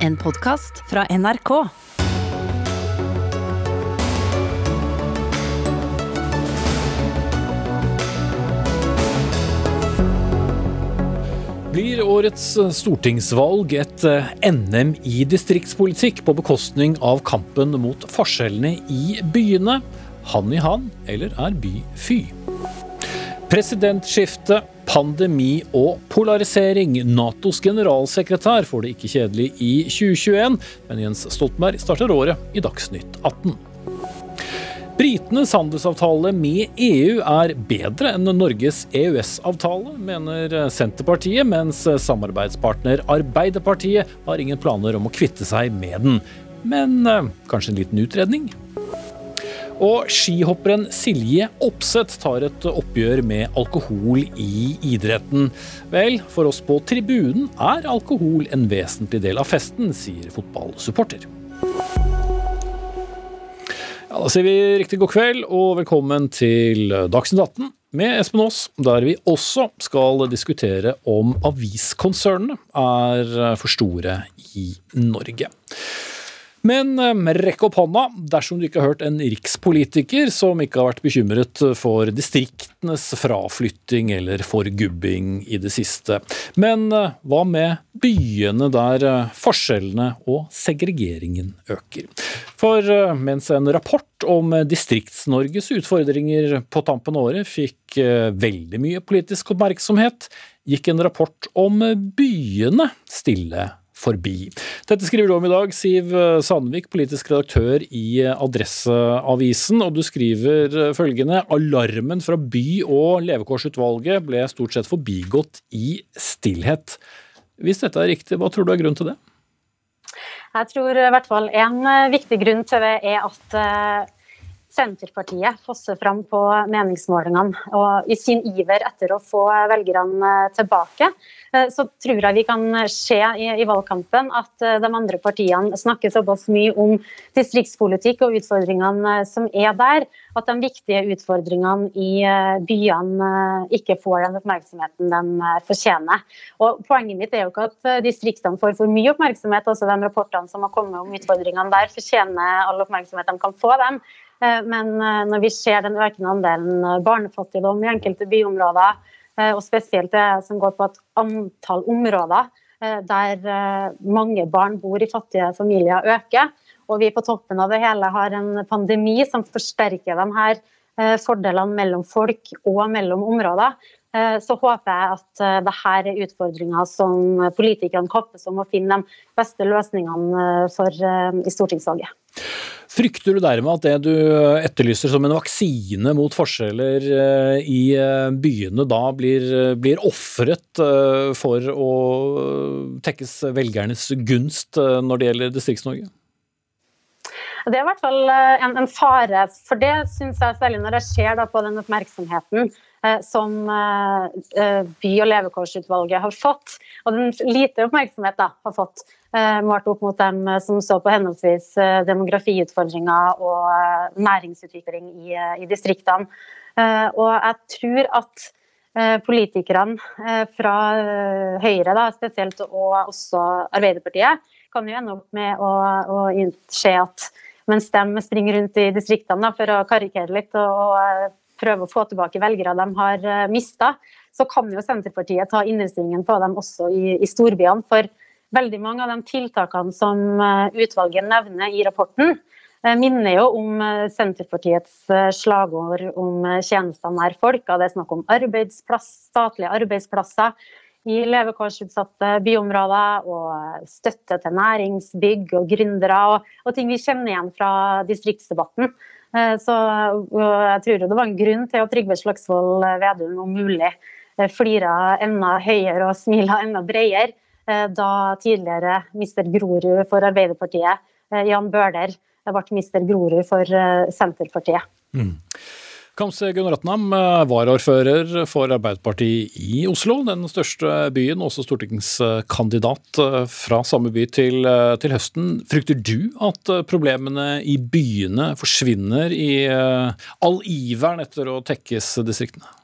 En podkast fra NRK. Blir årets stortingsvalg et eh, NM i distriktspolitikk på bekostning av kampen mot forskjellene i byene? Han i han, eller er by fy? Presidentskifte, pandemi og polarisering. Natos generalsekretær får det ikke kjedelig i 2021, men Jens Stoltenberg starter året i Dagsnytt 18. Britenes handelsavtale med EU er bedre enn Norges EØS-avtale, mener Senterpartiet, mens samarbeidspartner Arbeiderpartiet har ingen planer om å kvitte seg med den. Men eh, kanskje en liten utredning? Og skihopperen Silje Opseth tar et oppgjør med alkohol i idretten. Vel, for oss på tribunen er alkohol en vesentlig del av festen, sier fotballsupporter. Ja, da sier vi riktig god kveld og velkommen til Dagsnytt 18 med Espen Aas, der vi også skal diskutere om aviskonsernene er for store i Norge. Men eh, rekk opp hånda dersom du ikke har hørt en rikspolitiker som ikke har vært bekymret for distriktenes fraflytting eller forgubbing i det siste. Men eh, hva med byene der eh, forskjellene og segregeringen øker? For mens en rapport om Distrikts-Norges utfordringer på tampen av året fikk veldig mye politisk oppmerksomhet, gikk en rapport om byene stille forbi. Dette skriver du om i dag, Siv Sandvik, politisk redaktør i Adresseavisen. Og du skriver følgende alarmen fra by- og levekårsutvalget ble stort sett forbigått i stillhet. Hvis dette er riktig, hva tror du er grunnen til det? Jeg tror i hvert fall en viktig grunn til det er at eh, Senterpartiet fosser fram på meningsmålingene. Og i sin iver etter å få velgerne tilbake, eh, så tror jeg vi kan se i, i, valgkampen at eh, de andre partiene snakker såpass mye om distriktspolitikk og utfordringene eh, som er der, at de viktige utfordringene i byene ikke får den oppmerksomheten de fortjener. Og Poenget mitt er jo ikke at distriktene får for mye oppmerksomhet. altså De rapportene som har kommet om utfordringene der, fortjener all oppmerksomhet de kan få dem. Eh, men eh, når vi ser den økende andelen eh, barnefattigdom i enkelte byområder, og spesielt det som går på et antall områder der mange barn bor i fattige familier, øker, og vi på toppen av det hele har en pandemi som forsterker de her fordelene mellom folk og mellom områder, så håper jeg at dette er utfordringer som politikerne kappes om å finne de beste løsningene for i stortingsvalget. Frykter du dermed at det du etterlyser som en vaksine mot forskjeller eh, i eh, byene, da blir, blir ofret eh, for å tekkes velgernes gunst når det gjelder Distrikts-Norge? Det er i hvert fall en, en fare for det, syns jeg, særlig når jeg ser på den oppmerksomheten som by- og levekårsutvalget har fått, og den lite oppmerksomhet da, har fått Eh, målt opp mot dem eh, som så på henholdsvis eh, demografiutfordringer og næringsutvikling i, i distriktene. Og jeg tror at politikerne fra Høyre da, spesielt, og også Arbeiderpartiet, kan jo ende opp med å, å se at mens de springer rundt i distriktene da, for å karikere litt og, og prøve å få tilbake velgere de har mista, så kan jo Senterpartiet ta innstillingen på dem også i, i storbyene. For Veldig mange av de tiltakene som eh, utvalget nevner i rapporten, eh, minner jo om eh, Senterpartiets slagord om tjenester nær folk. Det er snakk om arbeidsplass, statlige arbeidsplasser i levekårsutsatte byområder, og støtte til næringsbygg og gründere, og, og, ting vi kjenner igjen fra distriktsdebatten. Så jeg tror det var en grunn til at Trygve Slagsvold Vedum om mulig flira enda høyere og smila enda bredere Eh, da tidligere mister Grorud for Arbeiderpartiet, eh, Jan Bøhler, ble mister Grorud for eh, Senterpartiet. Mm. Kamse Gunnratnam, varaordfører for Arbeiderpartiet i Oslo, den største byen, også stortingskandidat fra samme by til, til, høsten. Frykter du at problemene i byene forsvinner i all iveren etter å tekkes distriktene?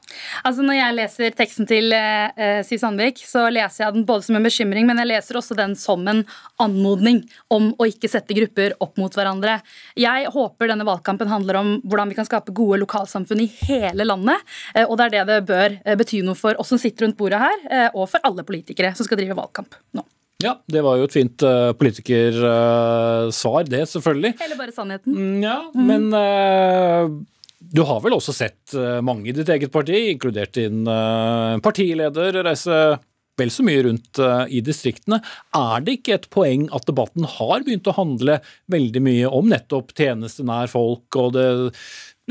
Altså Når jeg leser teksten til eh, Siv Sandvik, så leser jeg den både som en bekymring, men jeg leser også den som en anmodning om å ikke sette grupper opp mot hverandre. Jeg håper denne valgkampen handler om hvordan vi kan skape gode lokalsamfunn i hele landet. Eh, og det er det det bør uh, bety noe for oss som sitter rundt bordet her, og for alle politikere som skal drive valgkamp nå. Ja, det var jo et fint uh, politikersvar, uh, det, selvfølgelig. Eller bare sannheten. Mm, ja, mm. men uh, du har vel også sett mange i ditt eget parti, inkludert din partileder, reise vel så mye rundt i distriktene. Er det ikke et poeng at debatten har begynt å handle veldig mye om nettopp tjeneste nær folk, og det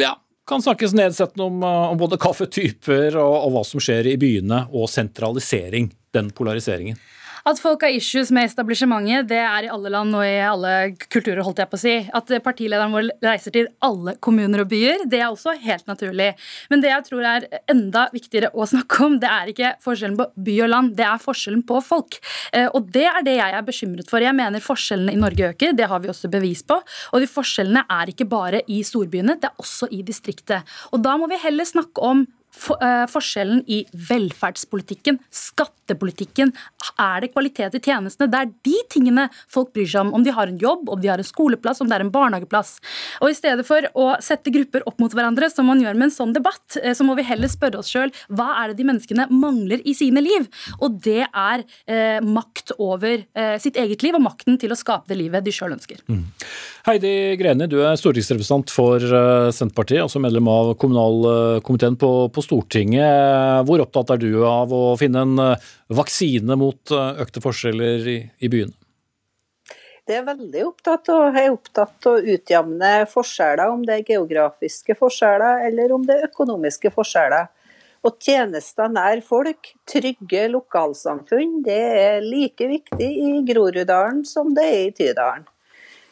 ja, kan snakkes nedsettende om, om både kaffetyper og, og hva som skjer i byene, og sentralisering, den polariseringen? At folk har issues med establishementet, det er i alle land og i alle kulturer, holdt jeg på å si. At partilederen vår reiser til alle kommuner og byer, det er også helt naturlig. Men det jeg tror er enda viktigere å snakke om, det er ikke forskjellen på by og land, det er forskjellen på folk. Eh, og det er det jeg er bekymret for. Jeg mener forskjellene i Norge øker, det har vi også bevis på. Og de forskjellene er ikke bare i storbyene, det er også i distriktet. Og da må vi heller snakke om Eh, forskjellen i velferdspolitikken, skattepolitikken. Er det kvalitet i tjenestene? Det er de tingene folk bryr seg om. Om de har en jobb, om de har en skoleplass, om det er en barnehageplass. Og I stedet for å sette grupper opp mot hverandre, som man gjør med en sånn debatt, eh, så må vi heller spørre oss sjøl hva er det de menneskene mangler i sine liv? Og det er eh, makt over eh, sitt eget liv og makten til å skape det livet de sjøl ønsker. Mm. Heidi Greni, du er stortingsrepresentant for uh, Senterpartiet, altså medlem av kommunalkomiteen på, på Stortinget. Hvor opptatt er du av å finne en eh, vaksine mot eh, økte forskjeller i, i byene? Det er veldig opptatt av, jeg er opptatt av å utjevne forskjeller, om det er geografiske forskjeller eller om det er økonomiske forskjeller. Og tjenester nær folk, trygge lokalsamfunn, det er like viktig i Groruddalen som det er i Tydalen.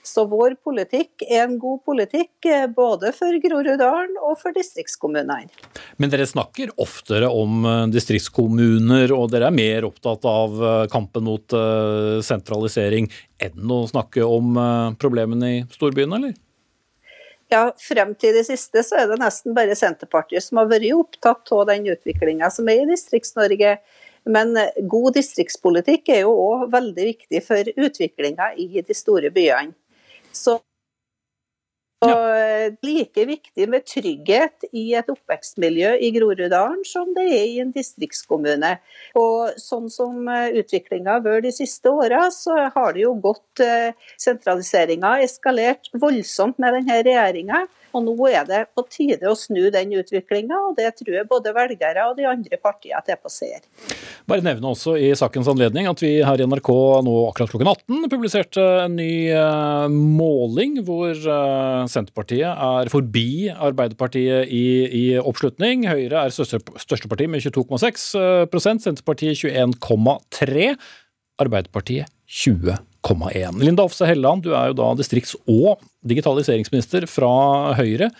Så vår politikk er en god politikk eh, både for Groruddalen og for distriktskommunene. Men dere snakker oftere om eh, distriktskommuner, og dere er mer opptatt av eh, kampen mot sentralisering enn å snakke om problemene i storbyene, eller? Ja, Frem til det siste så er det nesten bare Senterpartiet som har vært opptatt av den utviklinga som er i Distrikts-Norge. Men god distriktspolitikk er jo òg veldig viktig for utviklinga i de store byene. Så eh, like viktig med trygghet i et oppvekstmiljø i Groruddalen som det er i en distriktskommune. Og sånn som eh, utviklinga har vært de siste åra, så har det jo gått eh, sentraliseringa eskalert voldsomt med denne regjeringa. Og nå er det på tide å snu den utviklinga, og det tror jeg både velgere og de andre partiene seg. Bare nevne også i sakens anledning at vi her i NRK nå akkurat klokken 18 publiserte en ny uh, måling hvor uh, Senterpartiet er forbi Arbeiderpartiet i, i oppslutning. Høyre er største, parti med 22,6% Senterpartiet 21,3 Arbeiderpartiet 20,1. Linda Ofse Helleland, du er jo da distrikts- og digitaliseringsminister fra Høyre.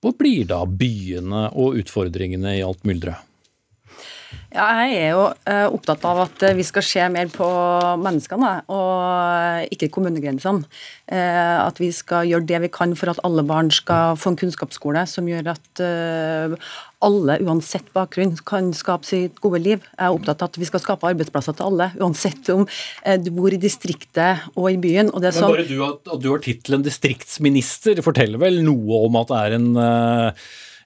Hvor blir da byene og utfordringene i alt mylderet? Ja, jeg er jo uh, opptatt av at uh, vi skal se mer på menneskene, og ikke kommunegrensene. at vi skal gjøre det vi kan for at alle barn skal få en kunnskapsskole som gjør at alle, uansett bakgrunn, kan skape sitt gode liv. Jeg er opptatt av at vi skal skape arbeidsplasser til alle, uansett om du bor i distriktet og i byen. Og Men bare du at, du har tittelen distriktsminister, forteller vel noe om at det er en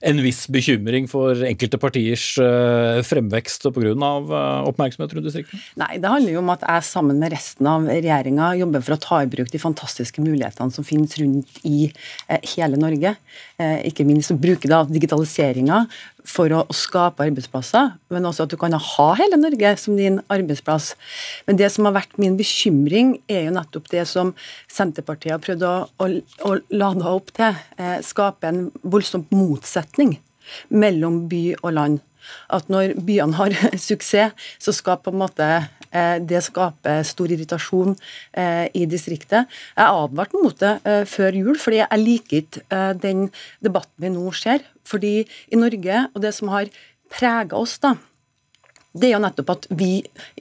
en viss bekymring for enkelte partiers eh, fremvekst pga. Eh, oppmerksomhet rundt distriktene? Nei, det handler jo om at jeg sammen med resten av regjeringa jobber for å ta i bruk de fantastiske mulighetene som finnes rundt i eh, hele Norge. Ikke minst å bruke da digitaliseringa for å, skape arbeidsplasser, men også at du kan ha hele Norge som din arbeidsplass. Men det som har vært min bekymring, er jo nettopp det som Senterpartiet har prøvd å, å, å lade opp til. Eh, skape en voldsom motsetning mellom by og land. At når byene har suksess, så skal på en måte eh, det skaper stor irritasjon eh, i distriktet. Jeg advarte mot det eh, før jul, fordi jeg liker ikke den debatten vi nå ser. Fordi i Norge, og det som har prega oss, da, det er jo nettopp at vi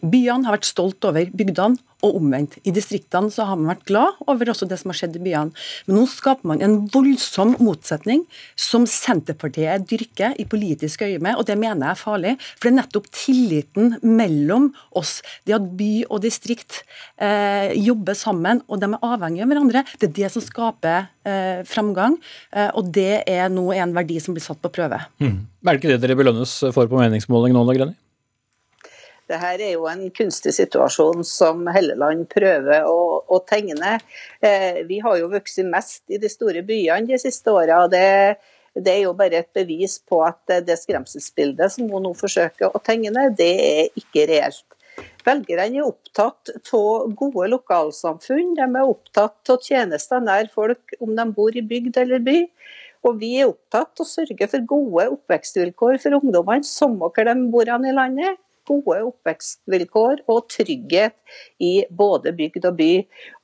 byene har vært stolt over bygdene, og omvendt. I distriktene så har man vært glad over også det som har skjedd i byene. Men nå skaper man en voldsom motsetning som Senterpartiet dyrker i politisk øyemed, og det mener jeg er farlig. For det er nettopp tilliten mellom oss, det at by og distrikt eh, jobber sammen, og de er avhengige av hverandre, det er det som skaper eh, framgang. Eh, og det er nå en verdi som blir satt på prøve. Mm. Er det ikke det dere belønnes for på meningsmåling nå, da, Greni? Det her er jo en kunstig situasjon som Helleland prøver å, å tegne. Eh, vi har jo vokst mest i de store byene de siste åra. Det, det, er jo bare et bevis på at det skremselsbildet som hun nå forsøker å tegne, det er ikke reelt. Velgerne er opptatt av gode lokalsamfunn. De er opptatt av tjenester nær folk, om de bor i bygd eller by. Og vi er opptatt av å sørge for gode oppvekstvilkår for ungdommene, samme hvor de bor i landet gode oppvekstvilkår og trygghet i både bygd og by.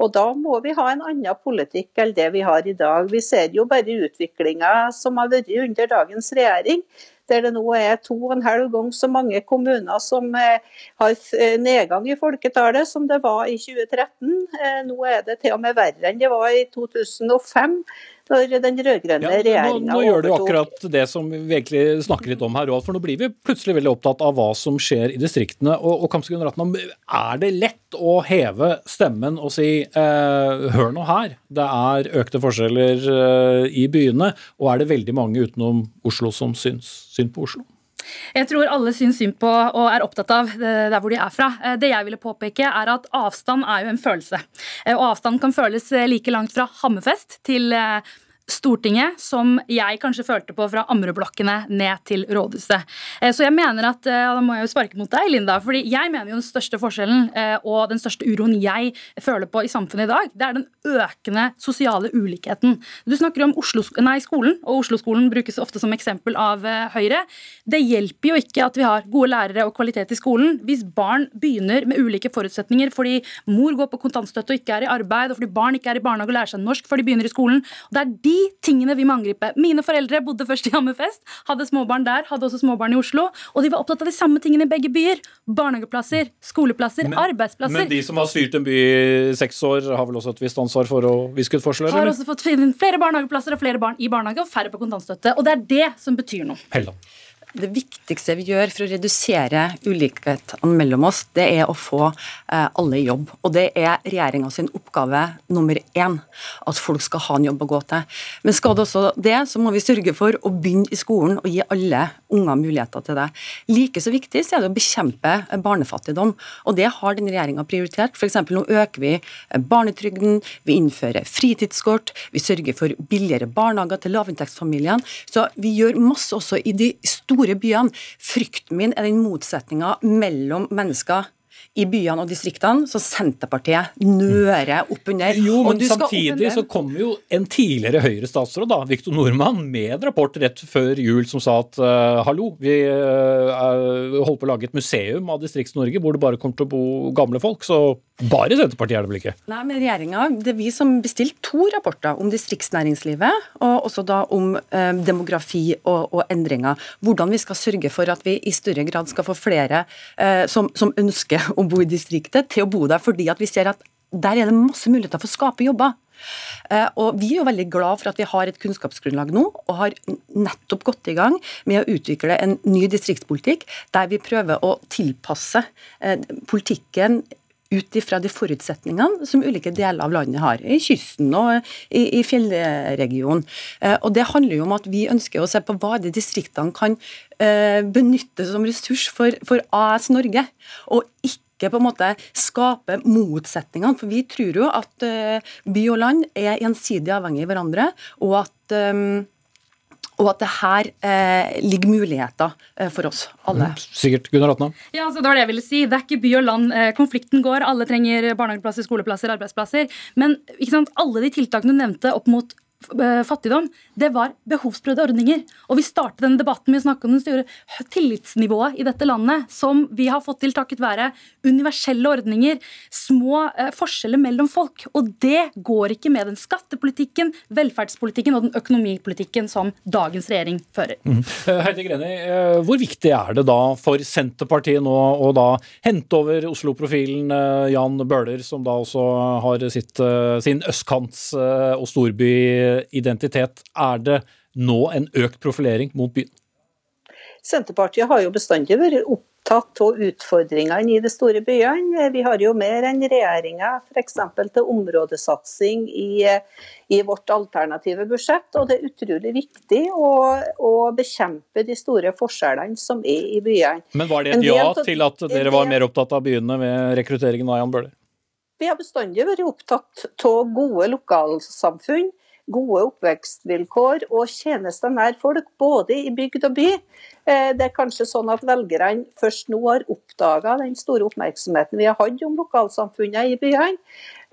Og Da må vi ha en annen politikk enn det vi har i dag. Vi ser jo bare utviklinga som har vært under dagens regjering der det nå er to og en halv gang så mange kommuner som eh, har eh, nedgang i folketallet som det var i 2013. Eh, nå er det til og med verre enn det var i 2005 når den rød-grønne ja, regjeringa Nå, nå gjør du akkurat det som vi egentlig snakker litt om her òg, for nå blir vi plutselig veldig opptatt av hva som skjer i distriktene. Og, og Kamsken Ratnam, er det lett å heve stemmen og si eh, hør nå her, det er økte forskjeller eh, i byene, og er det veldig mange utenom Oslo som syns synd på Oslo? Jeg tror alle syns synd på og er opptatt av der hvor de er fra. Eh, det jeg ville påpeke, er at avstand er jo en følelse. Eh, og avstand kan føles eh, like langt fra Hammerfest til Stortinget som jeg kanskje følte på fra Amreblokkene ned til rådhuset. Eh, så jeg mener at, eh, Da må jeg jo sparke mot deg, Linda. fordi jeg mener jo den største forskjellen eh, og den største uroen jeg føler på i samfunnet i dag, det er den økende sosiale ulikheten. Du snakker om Oslo, nei, skolen, og Oslo-skolen brukes ofte som eksempel av Høyre. Det hjelper jo ikke at vi har gode lærere og kvalitet i skolen hvis barn begynner med ulike forutsetninger fordi mor går på kontantstøtte og ikke er i arbeid, og fordi barn ikke er i barnehage og lærer seg norsk før de begynner i skolen. Det er de tingene vi må angripe. Mine foreldre bodde først i Hammerfest, hadde småbarn der, hadde også småbarn i Oslo. Og de var opptatt av de samme tingene i begge byer. Barnehageplasser, skoleplasser, men, arbeidsplasser. Men de som har styrt en by i seks år, har vel også et visst ansvar for å viske ut forskjeller? Har også fått flere barnehageplasser og flere barn i barnehage og færre på kontantstøtte. Og det er det som betyr noe. Helland. Det viktigste vi gjør for å redusere ulikhetene mellom oss, det er å få eh, alle i jobb. Og det er regjeringa sin oppgave nummer én, at folk skal ha en jobb å gå til. Men skal det også det, så må vi sørge for å begynne i skolen og gi alle unger muligheter til det. Like så viktig så er det å bekjempe barnefattigdom, og det har denne regjeringa prioritert. F.eks. nå øker vi barnetrygden, vi innfører fritidskort, vi sørger for billigere barnehager til lavinntektsfamiliene. Så vi gjør masse også i de store store byene. Frykten min er den motsetninga mellom mennesker i byene og distriktene, så Senterpartiet nører opp under. Jo, men samtidig så kommer jo en tidligere Høyre-statsråd, da, Viktor Nordmann, med en rapport rett før jul som sa at uh, hallo, vi uh, holder på å lage et museum av Distrikts-Norge hvor det bare kommer til å bo gamle folk. Så bare Senterpartiet er det vel ikke? Nei, men regjeringa, Det er vi som bestilte to rapporter om distriktsnæringslivet, og også da om eh, demografi og, og, endringer. Hvordan vi skal sørge for at vi i større grad skal få flere som, som ønsker å bo i distriktet, til å bo der, fordi vi ser at der er det masse muligheter for å skape jobber. Eh, og Vi er jo veldig glad for at vi har et kunnskapsgrunnlag nå, og har nettopp gått i gang med å utvikle en ny distriktspolitikk, der vi prøver å tilpasse eh, politikken ut ifra de forutsetningene som ulike deler av landet har, i kysten og i, i fjellregionen. Eh, og Det handler jo om at vi ønsker å se på hva det distriktene kan benytte som ressurs for, for AS Norge, og ikke på en måte skape motsetningene. For vi tror jo at uh, by og land er gjensidig avhengig av hverandre, og at og at det her eh, ligger muligheter eh, for oss alle. Mm, sikkert. Gunnar Atna? Ja, altså, det var det jeg ville si. Det er ikke by og land. Eh, konflikten går. Alle trenger barnehageplasser, skoleplasser, arbeidsplasser. Men ikke sant, alle de tiltakene du nevnte opp mot fattigdom, det var behovsprøvde ordninger. Og vi startet denne debatten med å snakke om det store tillitsnivået i dette landet, som vi har fått til takket være universelle ordninger, små eh, forskjeller mellom folk. Og det går ikke med den skattepolitikken, velferdspolitikken og den økonomipolitikken som dagens regjering fører. Mm. Heidi Greni, hvor viktig er det da for Senterpartiet nå å da hente over Oslo-profilen Jan Bøhler, som da også har sitt, sin østkants- og storbyidentitet. Er det nå en økt profilering mot byen? Senterpartiet har jo bestandig vært opptatt av utfordringene i de store byene. Vi har jo mer enn regjeringa f.eks. til områdesatsing i, i, vårt alternative budsjett. Og det er utrolig viktig å, å, bekjempe de store forskjellene som er i byene. Men var det et ja til at dere var mer opptatt av byene ved rekrutteringen av Jan Bøhler? Vi har bestandig vært opptatt av gode lokalsamfunn, gode oppvekstvilkår og tjenester nær folk, både i bygd og by. Eh, det er kanskje sånn at velgerne først nå har oppdaga den store oppmerksomheten vi har hatt om lokalsamfunnene i byene.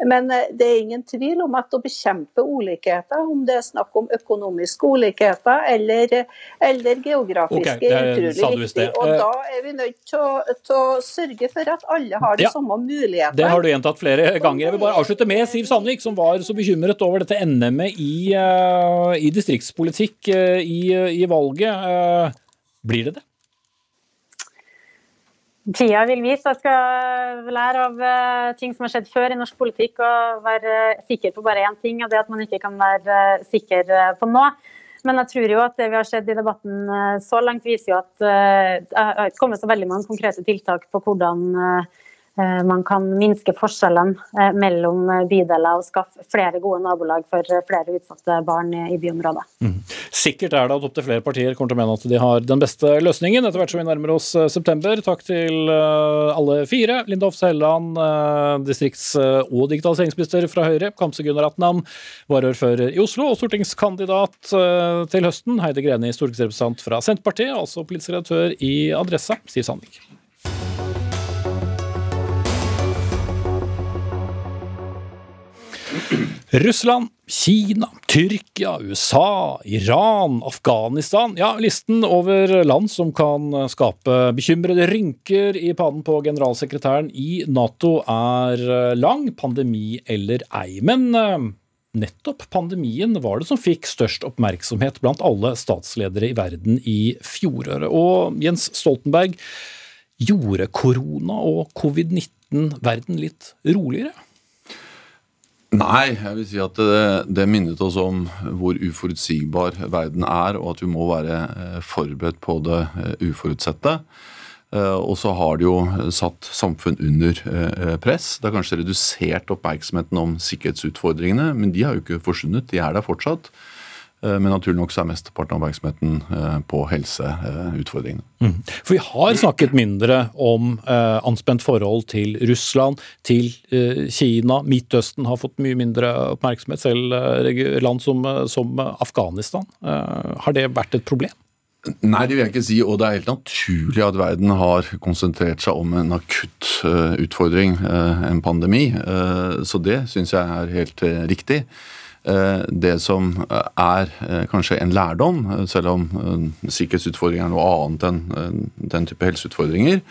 Men eh, det er ingen tvil om at å bekjempe ulikheter, om det er snakk om økonomiske ulikheter eller, eller geografiske, okay, er utrolig viktig. Og da er vi nødt til å, sørge for at alle har de ja, samme mulighetene. Det har du gjentatt flere ganger. Jeg vil bare avslutte med Siv Sandvik, som var så bekymret over dette NM-et i, uh, i, distriktspolitikk i, i, valget. Blir det det? Tida vil vise. Jeg skal lære av uh, ting som har skjedd før i norsk politikk, og være sikker på bare én ting, og det at man ikke kan være uh, sikker på noe. Men jeg tror jo at det vi har sett i debatten så langt, viser jo at det har kommet så veldig mange konkrete tiltak på hvordan Eh, man kan minske forskjellene eh, mellom bydeler og skaffe flere gode nabolag for flere utsatte barn i byområdet. Mm. Sikkert er det at opptil flere partier kommer til å mene at de har den beste løsningen etter hvert som vi nærmer oss eh, september. Takk til alle fire. Linda Hofstad Helleland, distrikts- og digitaliseringsminister fra Høyre. Kamse Gunnar Atnam, varaordfører i Oslo og stortingskandidat til høsten. Heidi Greni, stortingsrepresentant fra Senterpartiet, altså politisk redaktør i Adressa, Siv Sandvik. Russland, Kina, Tyrkia, USA, Iran, Afghanistan Ja, listen over land som kan skape bekymrede rynker i pannen på generalsekretæren i Nato er lang, pandemi eller ei. Men eh, nettopp pandemien var det som fikk størst oppmerksomhet blant alle statsledere i verden i fjoråret. Og Jens Stoltenberg, gjorde korona og covid-19 verden litt roligere? Nei, jeg vil si at det, det, minnet oss om hvor uforutsigbar verden er, og at vi må være eh, forberedt på det eh, uforutsette. Eh, og så har det jo satt samfunn under press. Det har kanskje redusert oppmerksomheten om sikkerhetsutfordringene, men de har jo ikke forsvunnet. De er der fortsatt. Eh, men naturlig nok så er mesteparten av oppmerksomheten eh, på helseutfordringene. Mm. For vi har snakket mindre om eh, anspent forhold til Russland, til Kina. Midtøsten har fått mye mindre oppmerksomhet, selv land som, som Afghanistan. Har det vært et problem? Nei, det vil jeg ikke si. Og det er helt naturlig at verden har konsentrert seg om en akutt utfordring, en pandemi. Så det syns jeg er helt riktig. Eh, det som eh, er eh, kanskje en lærdom, selv om sikkerhetsutfordringer er noe annet enn den type helseutfordringer,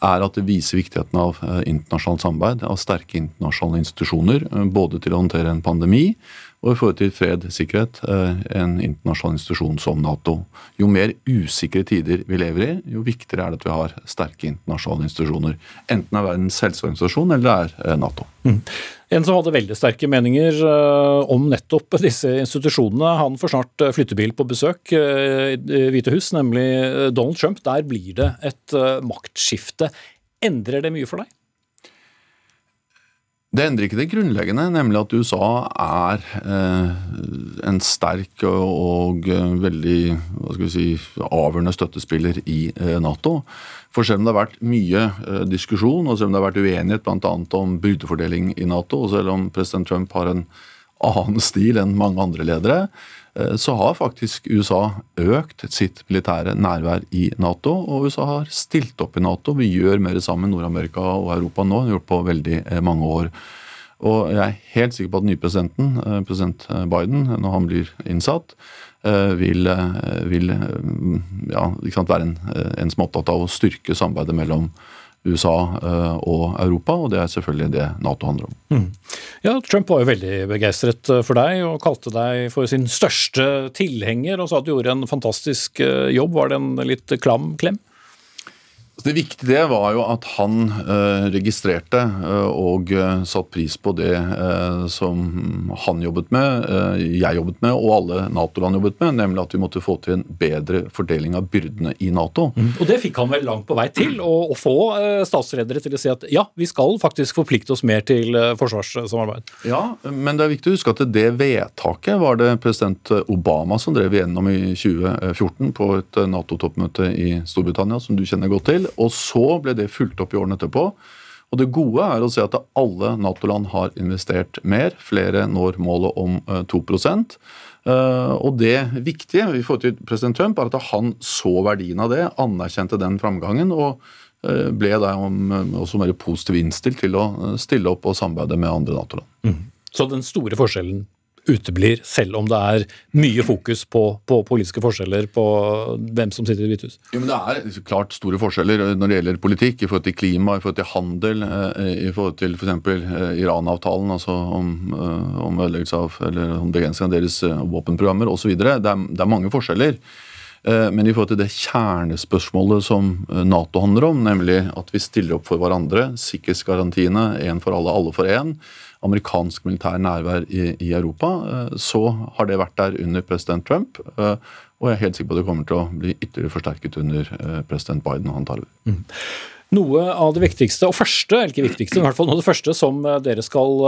er at det viser viktigheten av internasjonalt samarbeid, av sterke internasjonale institusjoner, både til å håndtere en pandemi og i forhold til fred, sikkerhet, en internasjonal institusjon som Nato. Jo mer usikre tider vi lever i, jo viktigere er det at vi har sterke internasjonale institusjoner. Enten er Verdens helseorganisasjon eller det er Nato. Mm. En som hadde veldig sterke meninger eh, om nettopp disse institusjonene, han får snart eh, flyttebil på besøk eh, i Hvite hus, nemlig Donald Trump. Der blir det et maktskifte. Endrer det mye for deg? Det endrer ikke det grunnleggende, nemlig at USA er eh, en sterk og veldig hva skal vi si, avgjørende støttespiller i eh, Nato. For selv om det har vært mye eh, diskusjon, og selv om det har vært uenighet bl.a. om byrdefordeling i Nato, og selv om president Trump har en annen stil enn mange andre ledere, så har faktisk USA økt sitt militære nærvær i Nato, og USA har stilt opp i Nato. Vi gjør mer sammen Nord-Amerika og Europa nå enn vi har gjort på veldig eh, mange år. Og jeg er helt sikker på at den nye presidenten, president Biden, når han blir innsatt, vil, vil ja, være en, en som er opptatt av å styrke samarbeidet mellom USA eh, og Europa, og det er selvfølgelig det Nato handler om. Mm. Ja, Trump var jo veldig begeistret eh, for deg og kalte deg for sin største tilhenger, og sa at du gjorde en fantastisk eh, jobb. Var det en litt klam klem? Det viktige var jo at han eh, registrerte eh, og eh, satt pris på det som han jobbet med, jeg jobbet med og alle Nato-land jobbet med, nemlig at vi måtte få til en bedre fordeling av byrdene i Nato. Mm. Og det fikk han vel langt på vei til, å, få statsledere til å si at ja, vi skal faktisk forplikte oss mer til forsvarssamarbeid. Ja, men det er viktig å huske at det vedtaket var det president Obama som drev igjennom i 2014 på et Nato-toppmøte i Storbritannia, som du kjenner godt til. Og så ble det fulgt opp i årene etterpå. Og Det gode er å se at alle Nato-land har investert mer. Flere når målet om 2 eh, eh, Og det viktige i forhold til president Trump er at han så verdien av det, anerkjente den framgangen og eh, ble da også mer positiv innstilt til å stille opp og samarbeide med andre Nato-land. Mm. Så den store forskjellen uteblir, selv om det er mye fokus på, på, politiske forskjeller på hvem som sitter i Hvithus? Jo, men Det er klart store forskjeller når det gjelder politikk, i forhold til klima, i forhold til handel, eh, i forhold til f.eks. Eh, Iran-avtalen, altså om, eh, om ødeleggelse av eller om begrensning av deres våpenprogrammer osv. Det, er, det er mange forskjeller. Men i forhold til det kjernespørsmålet som Nato handler om, nemlig at vi stiller opp for hverandre, sikkerhetsgarantiene, én for alle, alle for én, amerikansk militær nærvær i, i, Europa, eh, så har det vært der under president Trump. Eh, og jeg er helt sikker på at det kommer til å bli ytterligere forsterket under eh, president Biden og han tar over. Mm. Noe av det viktigste, og første, eller ikke viktigste, men i hvert fall noe av det første som dere skal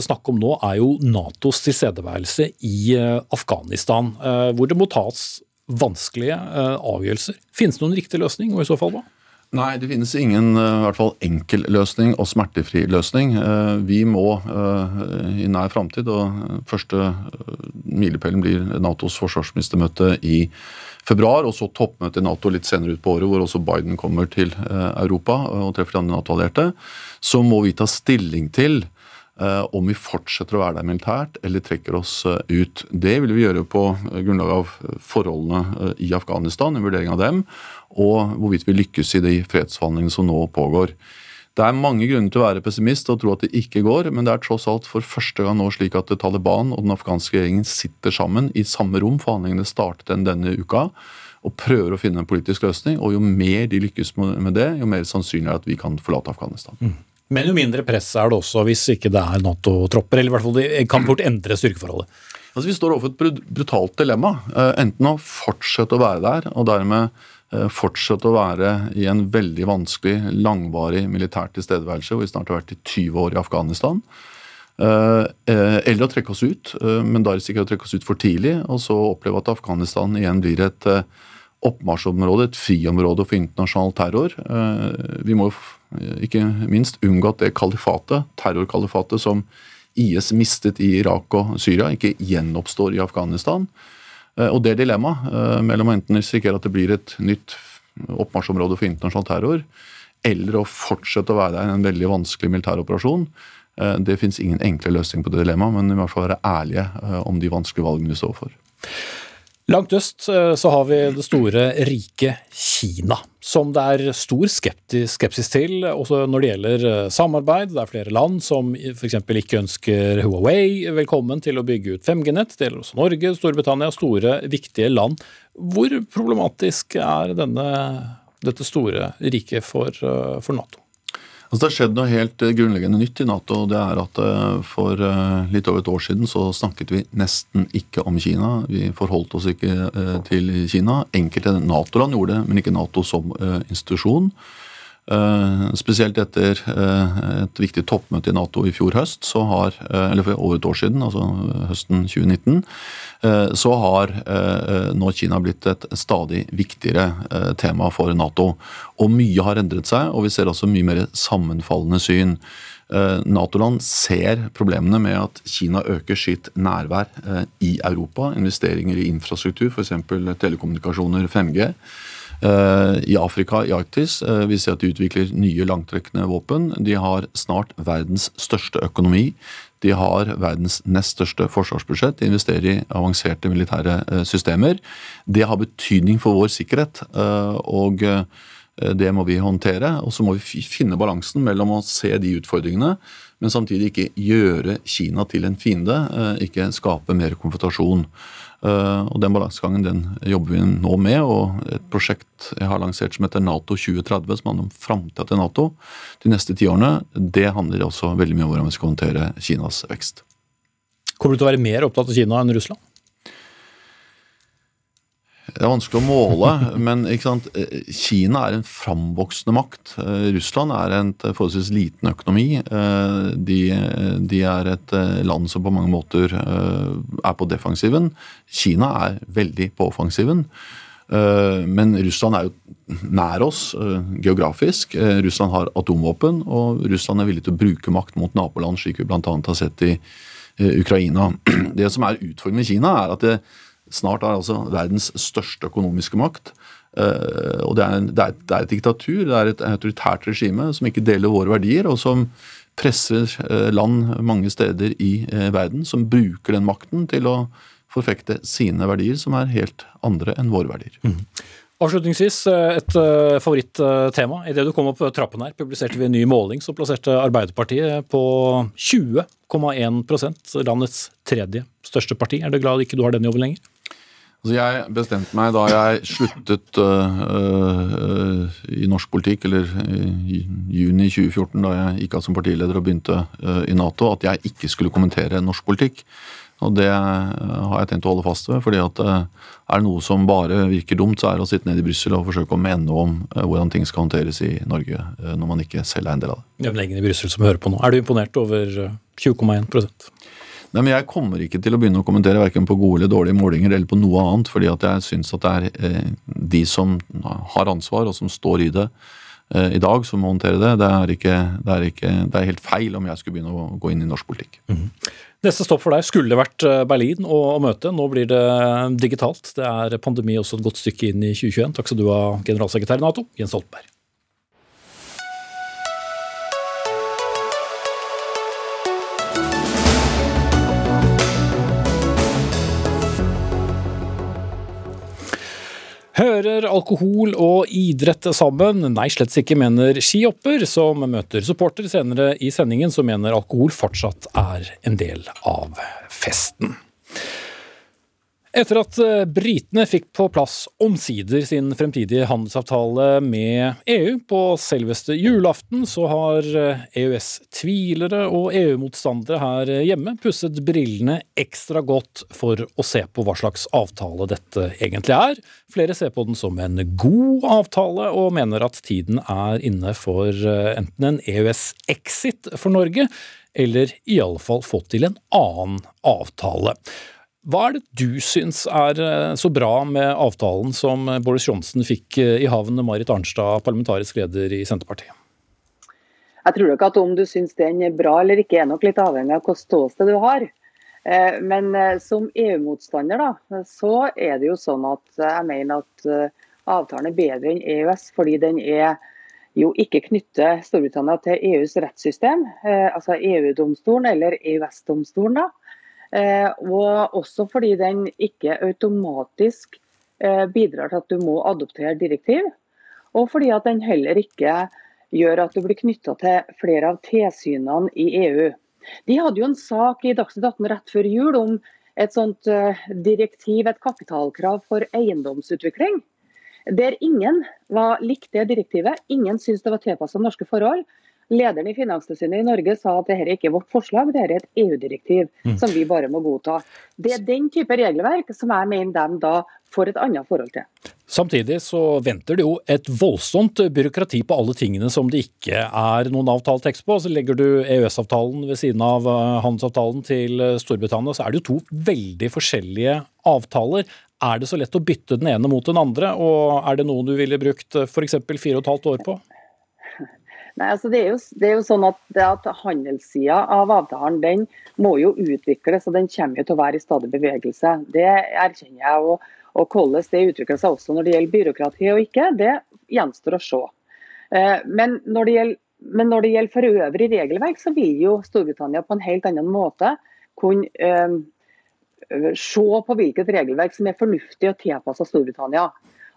snakke om nå, er jo Natos tilstedeværelse i Afghanistan, hvor det må tas vanskelige avgjørelser. Finnes det noen riktig løsning, og i så fall hva? Nei, det finnes ingen eh, i hvert fall enkel løsning og smertefri løsning. Eh, vi må eh, i nær framtid, og første milepælen blir Natos forsvarsministermøte i februar, og så toppmøte i Nato litt senere ut på året, hvor også Biden kommer til Europa og treffer de andre Nato-allierte, så må vi ta stilling til om vi fortsetter å være der militært eller trekker oss ut. Det vil vi gjøre på grunnlag av forholdene i Afghanistan, en vurdering av dem, og hvorvidt vi lykkes i de fredsforhandlingene som nå pågår. Det er mange grunner til å være pessimist og tro at det ikke går, men det er tross alt for første gang nå slik at Taliban og den afghanske regjeringen sitter sammen i samme rom. Forhandlingene startet enn denne uka og prøver å finne en politisk løsning. Og jo mer de lykkes med det, jo mer sannsynlig er det at vi kan forlate Afghanistan. Mm. Men jo mindre press er det også hvis ikke det er Nato-tropper, eller i hvert fall de kan fort endre styrkeforholdet. Altså Vi står overfor et brutalt dilemma. Eh, enten å fortsette å være der og dermed Eh, fortsette å være i en veldig vanskelig, langvarig militær tilstedeværelse, hvor vi snart har vært i 20 år i Afghanistan. Eh, eh, eller å trekke oss ut, men da risikerer å trekke oss ut for tidlig, og så oppleve at Afghanistan igjen blir et oppmarsjområde, et friområde for internasjonal terror. Vi må ikke minst unngå at det kalifatet, terrorkalifatet som IS mistet i Irak og Syria, ikke gjenoppstår i Afghanistan. Eh, og det dilemmaet eh, mellom å enten risikere at det blir et nytt oppmarsjområde for internasjonal terror, eller å fortsette å være der i en veldig vanskelig militær operasjon, eh, det fins ingen enkle løsning på det dilemmaet, men i hvert fall være ærlige om de vanskelige valgene vi står for. Langt øst eh, så har vi det store, rike Kina, som det er stor skepsis til også når det gjelder eh, samarbeid. Det er flere land som f.eks. ikke ønsker Huawei velkommen til å bygge ut 5G-nett. Det gjelder også Norge, Storbritannia, store, viktige land. Hvor problematisk er denne, dette store riket for, eh, for Nato? Altså, det har skjedd noe helt eh, grunnleggende nytt i Nato. og det er at eh, For eh, litt over et år siden så snakket vi nesten ikke om Kina. Vi forholdt oss ikke til Kina. Enkelte Nato-land gjorde det, men ikke Nato som institusjon. Eh, spesielt etter eh, et viktig toppmøte i Nato i fjor høst, har, eh, eller for over et år siden, altså høsten 2019, så har nå Kina blitt et stadig viktigere tema for Nato. Og mye har endret seg, og vi ser også mye mer sammenfallende syn. Nato-land ser problemene med at Kina øker sitt nærvær i Europa. Investeringer i infrastruktur, f.eks. telekommunikasjoner, 5G. I Afrika, i Arktis, vi ser at de utvikler nye langtrekkende våpen. De har snart verdens største økonomi. De har verdens nest største forsvarsbudsjett, de investerer i avanserte militære systemer. Det har betydning for vår sikkerhet. og det må vi håndtere. Og så må vi finne balansen mellom å se de utfordringene, men samtidig ikke gjøre Kina til en fiende. Ikke skape mer konfrontasjon. Eh, og Den balansegangen den jobber vi nå med. og Et prosjekt jeg har lansert som heter Nato 2030, som handler om framtida til Nato de neste ti årene, det handler også veldig mye om hvordan vi skal håndtere Kinas vekst. Kommer du til å være mer opptatt av Kina enn Russland? Det er vanskelig å måle, men Kina er en framvoksende makt. Eh, Russland er en forholdsvis liten økonomi. Eh, de, de, er et eh, land som på mange måter er på defensiven. Kina er veldig på offensiven. Men Russland er jo nær oss geografisk. Russland har atomvåpen, og Russland er villig til å bruke makt mot naboland, slik vi bl.a. har sett i Ukraina. Det som er utfordringen med Kina, er at det snart er altså verdens største økonomiske makt. Uh, og det er, det, er, det er, et diktatur, det er et autoritært regime som ikke deler våre verdier, og som presser uh, land mange steder i uh, verden, som bruker den makten til å forfekte sine verdier, som er helt andre enn våre verdier. Mm. Avslutningsvis et favorittema. Idet du kom opp trappen her, publiserte vi en ny måling som plasserte Arbeiderpartiet på 20,1% landets tredje største parti. Er du glad ikke du har den jobben lenger? Altså jeg bestemte meg da jeg sluttet uh, uh, i norsk politikk, eller i juni 2014, da jeg gikk av som partileder og begynte uh, i Nato, at jeg ikke skulle kommentere norsk politikk. Og det har jeg tenkt å holde fast ved. fordi at er det noe som bare virker dumt, så er det å sitte nede i Brussel og forsøke å mene om hvordan ting skal håndteres i Norge, når man ikke selv er en del av det. Det er ingen i Brussel som hører på nå. Er du imponert over 20,1 Nei, men Jeg kommer ikke til å begynne å kommentere verken på gode eller dårlige målinger eller på noe annet, fordi at jeg syns at det er eh, de som har ansvar og som står i det eh, i dag, som må håndtere det. Det er, ikke, det, er ikke, det er, helt feil om jeg skulle begynne å gå inn i norsk politikk. Mm -hmm. Neste stopp for deg skulle vært eh, Berlin å, møte. Nå blir det digitalt. Det er pandemi også et godt stykke inn i 2021. Takk skal du ha, generalsekretær i Nato, Jens Stoltenberg. Hører alkohol og idrett sammen? Nei, slett ikke, mener skihopper, som møter supporter senere i sendingen, som mener alkohol fortsatt er en del av festen. Etter at eh, britene fikk på plass omsider sin fremtidige handelsavtale med EU på selveste julaften, så har EØS-tvilere eh, e og EU-motstandere her hjemme pusset brillene ekstra godt for å se på hva slags avtale dette egentlig er. Flere ser på den som en god avtale, og mener at tiden er inne for eh, enten en EØS-exit for Norge, eller iallfall få til en annen avtale. Hva er det du syns er eh, så bra med avtalen som Boris Johnson fikk eh, i havn med Marit Arnstad, parlamentarisk leder i Senterpartiet? Jeg tror nok at om du syns den er bra eller ikke, er nok litt avhengig av hvilket ståsted du har. Eh, men som EU-motstander da, så er det jo sånn at jeg mener at avtalen er bedre enn EØS, fordi den er jo ikke knytter Storbritannia til EUs rettssystem, altså EU-domstolen eller EØS-domstolen. da. Eh, og også fordi den ikke automatisk eh, bidrar til at du må adoptere direktiv. Og fordi at den heller ikke gjør at du blir knytta til flere av tilsynene i EU. De hadde jo en sak i Dagsnytt 18 rett før jul om et sånt eh, direktiv, et kapitalkrav for eiendomsutvikling. Der ingen var likt det direktivet, ingen syntes det var tilpassa norske forhold. Lederen i Finanstilsynet i Norge sa at dette ikke er vårt forslag, dette er et EU-direktiv mm. som vi bare må godta. Det er den type regelverk som jeg mener de da får et annet forhold til. Samtidig så venter det jo et voldsomt byråkrati på alle tingene som det ikke er noen avtalt tekst på. Så legger du EØS-avtalen ved siden av eh, handelsavtalen til eh, Storbritannia, så er det jo to veldig forskjellige avtaler. Er det så lett å bytte den ene mot den andre, og er det noe du ville brukt eh, f.eks. fire og et halvt år på? Nei, altså det, er jo, det er jo sånn at, at Handelssida av avtalen den må jo utvikles og den kommer jo til å være i stadig bevegelse. Det erkjenner jeg. Og, Og hvordan det utvikler seg også når det gjelder byråkrati og ikke, det gjenstår å se. Eh, men når det gjelder, når det gjelder for øvrig regelverk, så vil jo Storbritannia på en helt annen måte kunne eh, se på hvilket regelverk som er fornuftig og tilpasset Storbritannia.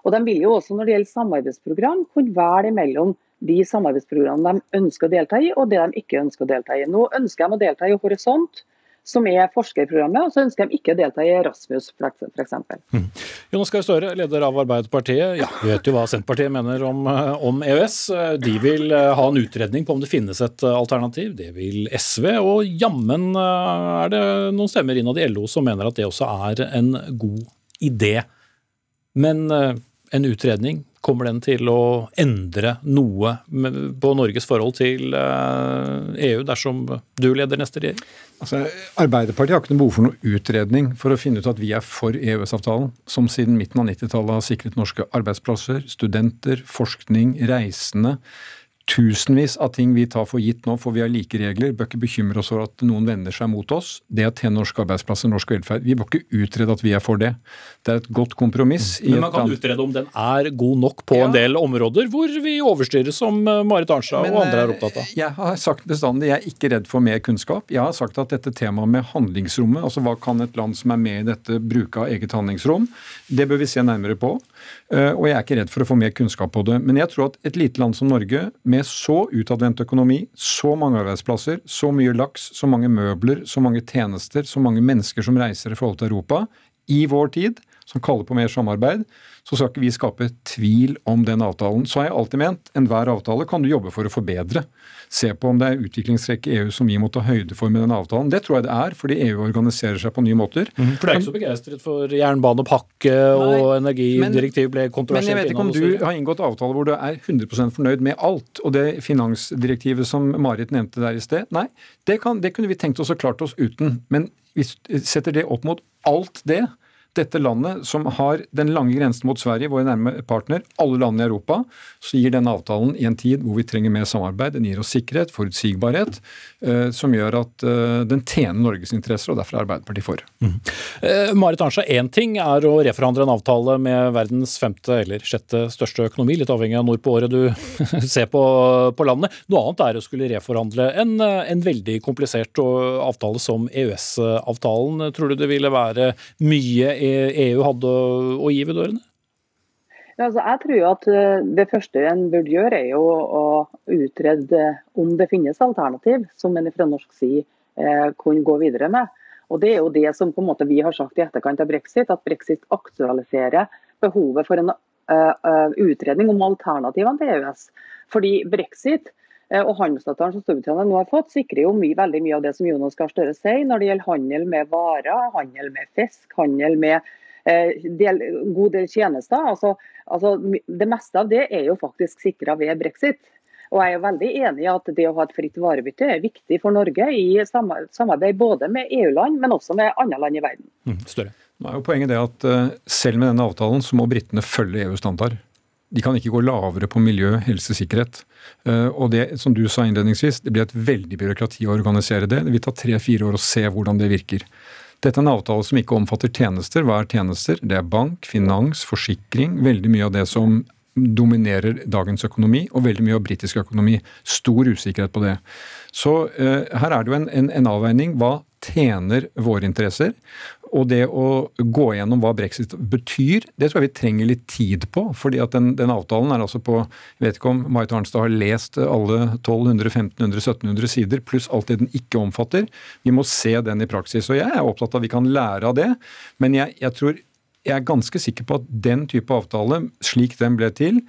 Og De vil jo også når det gjelder samarbeidsprogram kunne velge mellom de samarbeidsprogrammene de ønsker å delta i, og det de ikke ønsker å delta i. Nå ønsker de å delta i Horisont, som er forskerprogrammet, og så ønsker de ikke å delta i Erasmus f.eks. Mm. Jonas Gahr Støre, leder av Arbeiderpartiet. Ja, Vi vet jo hva Senterpartiet mener om, om, EØS. De vil eh, ha en utredning på om det finnes et eh, alternativ. Det vil SV. Og jammen eh, er det noen stemmer innad i LO som mener at det også er en god idé. Men en utredning Kommer den til å endre noe på Norges forhold til EU e dersom du leder neste regjering? Altså, Arbeiderpartiet har ikke noe behov for noe utredning for å finne ut at vi er for EØS-avtalen, som siden midten av 90-tallet har sikret norske arbeidsplasser, studenter, forskning, reisende tusenvis av ting vi tar for gitt nå, for vi har like regler. Bør ikke bekymre oss over at noen vender seg mot oss. Det å tjene norske arbeidsplasser, norsk velferd. Vi bør ikke utrede at vi er for det. Det er et godt kompromiss. Mm. Men man kan utrede om den er god nok på ja. en del områder hvor vi overstyres, som eh, Marit Arnstad og andre er opptatt av. Eh, jeg har sagt bestandig jeg er ikke redd for mer kunnskap. Jeg har sagt at dette temaet med handlingsrommet, altså hva kan et land som er med i dette bruke av eget handlingsrom, det bør vi se nærmere på. Eh, og jeg er ikke redd for å få mer kunnskap på det. Men jeg tror at et lite land som Norge, med så utadvendt økonomi, så mange arbeidsplasser, så mye laks, så mange møbler, så mange tjenester, så mange mennesker som reiser i forhold til Europa, i vår tid, som kaller på mer samarbeid, så skal ikke vi skape tvil om den avtalen. Så har jeg alltid ment enhver avtale kan du jobbe for å forbedre. Se på om det er utviklingstrekk i EU som vi må ta høyde for med den avtalen. Det tror jeg det er, fordi EU organiserer seg på nye måter. Mm, for du er ikke så begeistret for jernbanepakke og energidirektiv ble kontroversielt Men jeg vet ikke om du har inngått avtale hvor du er 100% fornøyd med alt. Og det finansdirektivet som Marit nevnte der i sted, nei, det, kan, det kunne vi tenkt oss og klart oss uten. Men vi setter det opp mot alt det dette landet, som har den lange grensen mot Sverige, vår nærme partner, alle landene i Europa, så gir denne avtalen i en tid hvor vi trenger mer samarbeid. Den gir oss sikkerhet, forutsigbarhet, eh, som gjør at eh, den tjener Norges interesser, og derfor er Arbeiderpartiet for. Mm. Marit Arnstad, én ting er å reforhandle en avtale med verdens femte eller sjette største økonomi, litt avhengig av når på året du ser på, på landet. Noe annet er å skulle reforhandle en, en veldig komplisert avtale som EØS-avtalen. Tror du det ville være mye EU hadde å gi ved dørene? Ja, altså, jeg tror at eh, Det første en burde gjøre, er jo å utrede om det finnes alternativ som en fra norsk side eh, kunne gå videre med. Og Det er jo det som på en måte vi har sagt i etterkant av brexit, at brexit aktualiserer behovet for en uh, utredning om alternativene til EØS. Fordi brexit og handelsavtalen som Storbritannia nå har fått, sikrer jo mye, veldig mye av det som Jonas Gahr Støre sier når det gjelder handel med varer, handel med fisk, handel med Eh, del, god del tjenester. Altså, altså, det meste av det er jo faktisk sikra ved brexit. Og jeg er veldig enig i at det å ha et fritt varebytte er viktig for Norge i samarbeid både med EU-land, men også med andre land i verden. Mm, større. Nå er jo poenget det at uh, Selv med denne avtalen så må britene følge EU-standard. De kan ikke gå lavere på miljø, helse, sikkerhet. Uh, og det som du sa innledningsvis, det blir et veldig byråkrati å organisere det. Det vil ta tre-fire år å se hvordan det virker. Dette er en avtale som ikke omfatter tjenester. Hva er tjenester? Det er bank, finans, forsikring. Veldig mye av det som dominerer dagens økonomi, og veldig mye av britisk økonomi. Stor usikkerhet på det. Så uh, her er det jo en, en, en avveining. Hva tjener våre interesser? Og det å gå gjennom hva brexit betyr, det tror jeg vi trenger litt tid på. fordi at den, den avtalen er altså på Jeg vet ikke om Marit Arnstad har lest alle 1200, 1500, 1700 sider, pluss alt det den ikke omfatter. Vi må se den i praksis. Og jeg er opptatt av at vi kan lære av det. Men jeg, jeg tror jeg er ganske sikker på at den type avtale, slik den ble til,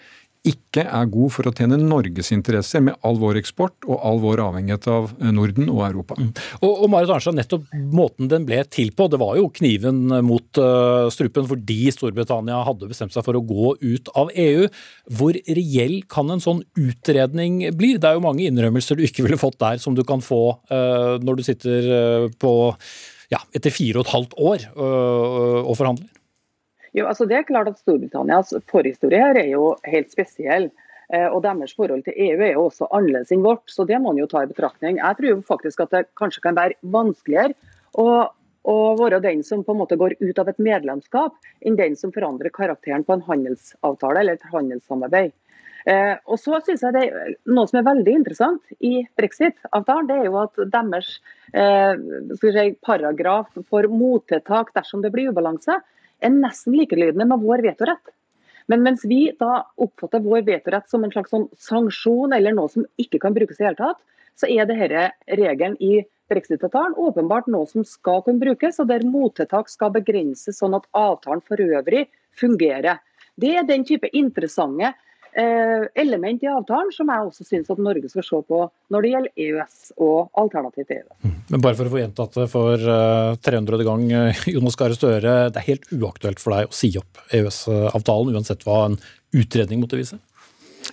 ikke er god for å tjene Norges interesser med all vår eksport og all vår avhengighet av Norden og Europa. Mm. Og, og Marit Arnstad, nettopp måten den ble til på, det var jo kniven mot uh, strupen fordi Storbritannia hadde bestemt seg for å gå ut av EU. Hvor reell kan en sånn utredning bli? Det er jo mange innrømmelser du ikke ville fått der, som du kan få uh, når du sitter uh, på ja, etter fire og et halvt år og forhandler. Jo, altså det er klart at Storbritannias forhistorie her er jo helt spesiell. Eh, og Deres forhold til EU er jo også annerledes enn vårt, så det må man jo ta i betraktning. Jeg tror faktisk at det kanskje kan være vanskeligere å å være den som på en måte går ut av et medlemskap, enn den som forandrer karakteren på en handelsavtale eller et handelssamarbeid. Eh, og så synes jeg det er Noe som er veldig interessant i brexit-avtalen, det er jo at deres eh, si, paragraf for mottiltak dersom det blir ubalanse, er nesten likelydende med vår vetorett. Men mens vi da oppfatter vår vetorett som en slags sånn sanksjon eller noe som ikke kan brukes i hele tatt, så er dette regelen i brexit-avtalen åpenbart noe som skal kunne brukes, og der mottiltak skal begrenses sånn at avtalen for øvrig fungerer. Det er den type interessante element i avtalen som jeg også syns at Norge skal se på når det gjelder EØS og alternativ til EØS. Mm. Men bare for å få gjentatt det for 300. Eh, gang, eh, Jonas Gahr Støre. Det er helt uaktuelt for deg å si opp EØS-avtalen, uansett hva en utredning måtte vise?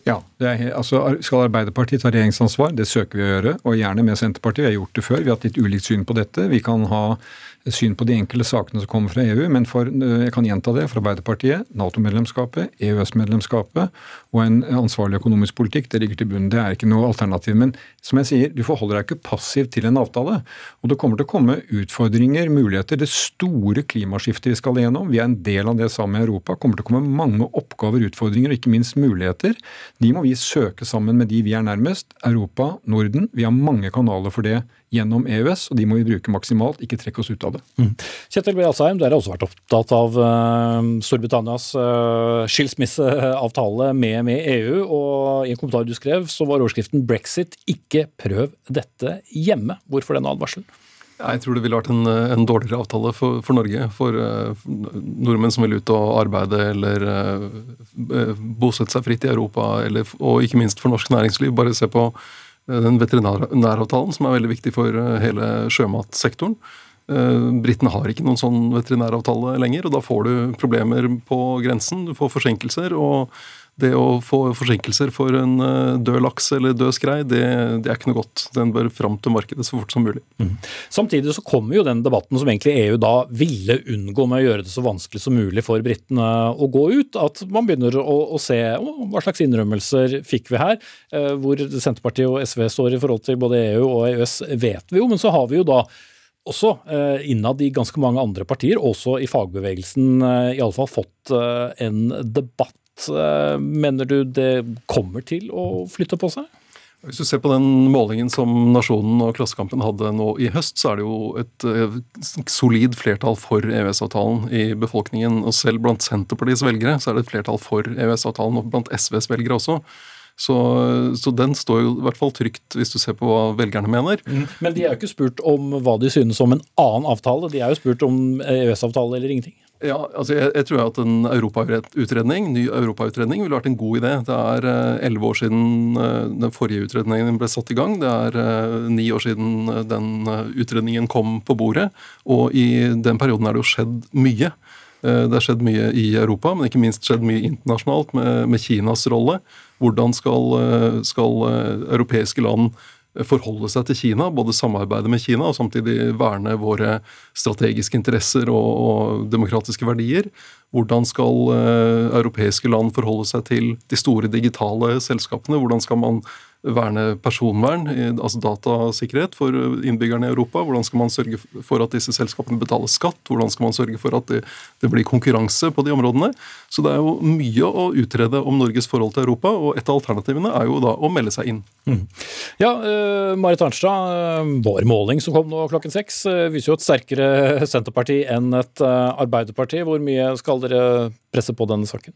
Ja, er, altså Skal Arbeiderpartiet ta regjeringsansvar? Det søker vi å gjøre, og gjerne med Senterpartiet. Vi har gjort det før. Vi har hatt litt ulikt syn på dette. Vi kan ha syn på de enkelte sakene som kommer fra EU, men for, jeg kan gjenta det, for Arbeiderpartiet, Nato-medlemskapet, EØS-medlemskapet og en ansvarlig økonomisk politikk, det ligger til bunnen. Det er ikke noe alternativ. Men som jeg sier, du forholder deg ikke passivt til en avtale. Og det kommer til å komme utfordringer, muligheter. Det store klimaskiftet vi skal igjennom, vi er en del av det sammen med Europa, kommer til å komme mange oppgaver, utfordringer og ikke minst muligheter. De må vi søke sammen med de vi er nærmest. Europa, Norden. Vi har mange kanaler for det gjennom EØS, og de må vi bruke maksimalt, ikke trekke oss ut av det. Mm. Kjetil B. Alsheim, dere har også vært opptatt av uh, Storbritannias uh, skilsmisseavtale med, med, EU, og i en kommentar du skrev, så var overskriften 'Brexit, ikke prøv dette hjemme'. Hvorfor denne advarselen? Jeg tror det ville vært en, en dårligere avtale for, for Norge. For uh, nordmenn som vil ut og arbeide eller uh, bosette seg fritt i Europa, eller, og ikke minst for norsk næringsliv. Bare se på den veterinæravtalen, som er veldig viktig for hele sjømatsektoren. Britene har ikke noen sånn veterinæravtale lenger, og da får du problemer på grensen. Du får forsinkelser. og det å få forsinkelser for en eh, død laks eller død skrei, det, det, er ikke noe godt. Den bør fram til markedet så fort som mulig. Mm. Samtidig så kommer jo den debatten som egentlig EU da ville unngå med å gjøre det så vanskelig som mulig for britene å gå ut. At man begynner å, å se hva slags innrømmelser fikk vi her. Eh, hvor Senterpartiet og SV står i forhold til både EU og EØS vet vi jo, men så har vi jo da også eh, innad i ganske mange andre partier, også i fagbevegelsen, eh, i alle fall fått eh, en debatt mener du det kommer til å flytte på seg? Hvis du ser på den målingen som Nasjonen og Klassekampen hadde nå i høst, så er det jo et eh, solid flertall for EØS-avtalen i befolkningen. Og selv blant Senterpartiets velgere så er det et flertall for EØS-avtalen, og blant SVs velgere også. Så, så, den står jo i hvert fall trygt, hvis du ser på hva velgerne mener. Mm. Men de er jo ikke spurt om hva de synes om en annen avtale, de er jo spurt om EØS-avtale eller ingenting. Ja, altså jeg, jeg, tror at en europautredning, ny europautredning ville vært en god idé. Det er eh, elleve år siden eh, den forrige utredningen ble satt i gang. Det er eh, ni år siden den utredningen kom på bordet. Og i den perioden er det jo skjedd mye. Det har skjedd mye i Europa, men ikke minst skjedd mye internasjonalt med, med Kinas rolle. Hvordan skal, skal europeiske land forholde seg til Kina, både samarbeide med Kina og samtidig verne våre strategiske interesser og, og demokratiske verdier. Hvordan skal uh, europeiske land forholde seg til de store digitale selskapene? Hvordan skal man verne personvern, altså datasikkerhet, for innbyggerne i Europa? Hvordan skal man sørge for at disse selskapene betaler skatt? Hvordan skal man sørge for at det, det, blir konkurranse på de områdene? Så det er jo mye å utrede om Norges forhold til Europa, og et av alternativene er jo da å melde seg inn. Mm. Ja, uh, Marit Arnstad, uh, vår måling som kom nå klokken seks, uh, viser jo et sterkere Senterparti enn et Arbeiderparti. Hvor mye skal dere presse på denne saken?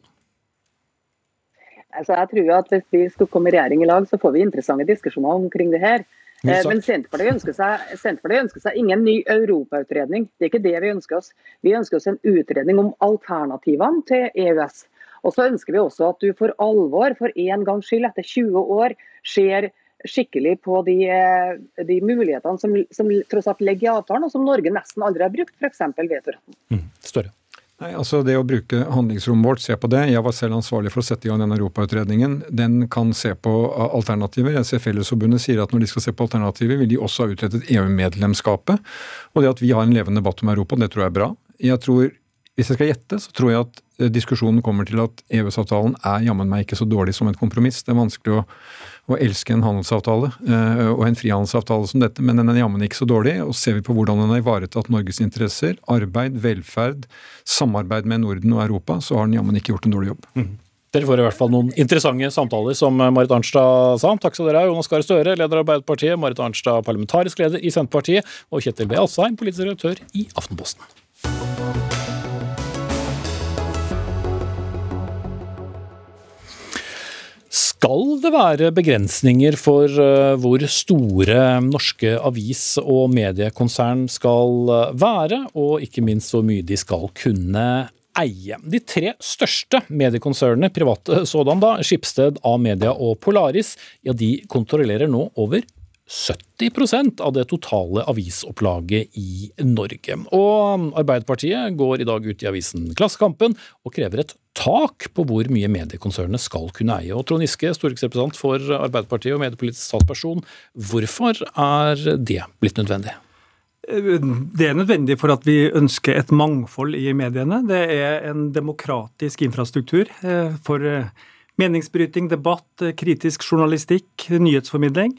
Altså, jeg tror at Hvis vi skulle komme i regjering i lag, så får vi interessante diskusjoner omkring det her. Eh, men Senterpartiet ønsker, seg, Senterpartiet ønsker seg ingen ny europautredning. Det er ikke det vi ønsker oss. Vi ønsker oss en utredning om alternativene til EØS. Og så ønsker vi også at du for alvor, for en gangs skyld, etter 20 år, ser skikkelig på de, eh, de mulighetene som, som, tross alt ligger i avtalen, og som Norge nesten aldri har brukt, f.eks. vetoretten. Mm, større. Nei, altså Det å bruke handlingsrommet vårt, se på det. Jeg var selv ansvarlig for å sette i gang den europautredningen. Den kan se på alternativer. Jeg ser Fellesforbundet sier at når de skal se på alternativer, vil de også ha utrettet EU-medlemskapet. Og det at vi har en levende debatt om Europa, det tror jeg er bra. Jeg tror Hvis jeg skal gjette, så tror jeg at eh, diskusjonen kommer til at EØS-avtalen er jammen meg ikke så dårlig som et kompromiss. Det er vanskelig å, å elske en handelsavtale eh, og en frihandelsavtale som dette, men den er jammen ikke så dårlig. Og ser vi på hvordan den har ivaretatt Norges interesser, arbeid, velferd, samarbeid med Norden og Europa, så har den jammen ikke gjort en dårlig jobb. Mm. Dere får i hvert fall noen interessante samtaler, som Marit Arnstad sa. Takk skal dere ha, Jonas Gahr Støre, leder av Arbeiderpartiet, Marit Arnstad, parlamentarisk leder i Senterpartiet, og Kjetil B. Alsheim, politisk redaktør i Aftenposten. Skal det være begrensninger for eh, hvor store norske avis- og mediekonsern skal eh, være, og ikke minst hvor mye de skal kunne eie. De tre største mediekonsernene, private sådan, da, Skipsted, A-media og Polaris, ja, de kontrollerer nå over 70% av det totale avisopplaget i Norge. Og Arbeiderpartiet går i dag ut i avisen Klassekampen og krever et tak på hvor mye mediekonsernene skal kunne eie. Og Trond Giske, stortingsrepresentant for Arbeiderpartiet og mediepolitisk statsperson, hvorfor er det blitt nødvendig? Det er nødvendig for at vi ønsker et mangfold i mediene. Det er en demokratisk infrastruktur eh, for eh, meningsbryting, debatt, eh, kritisk journalistikk, nyhetsformidling.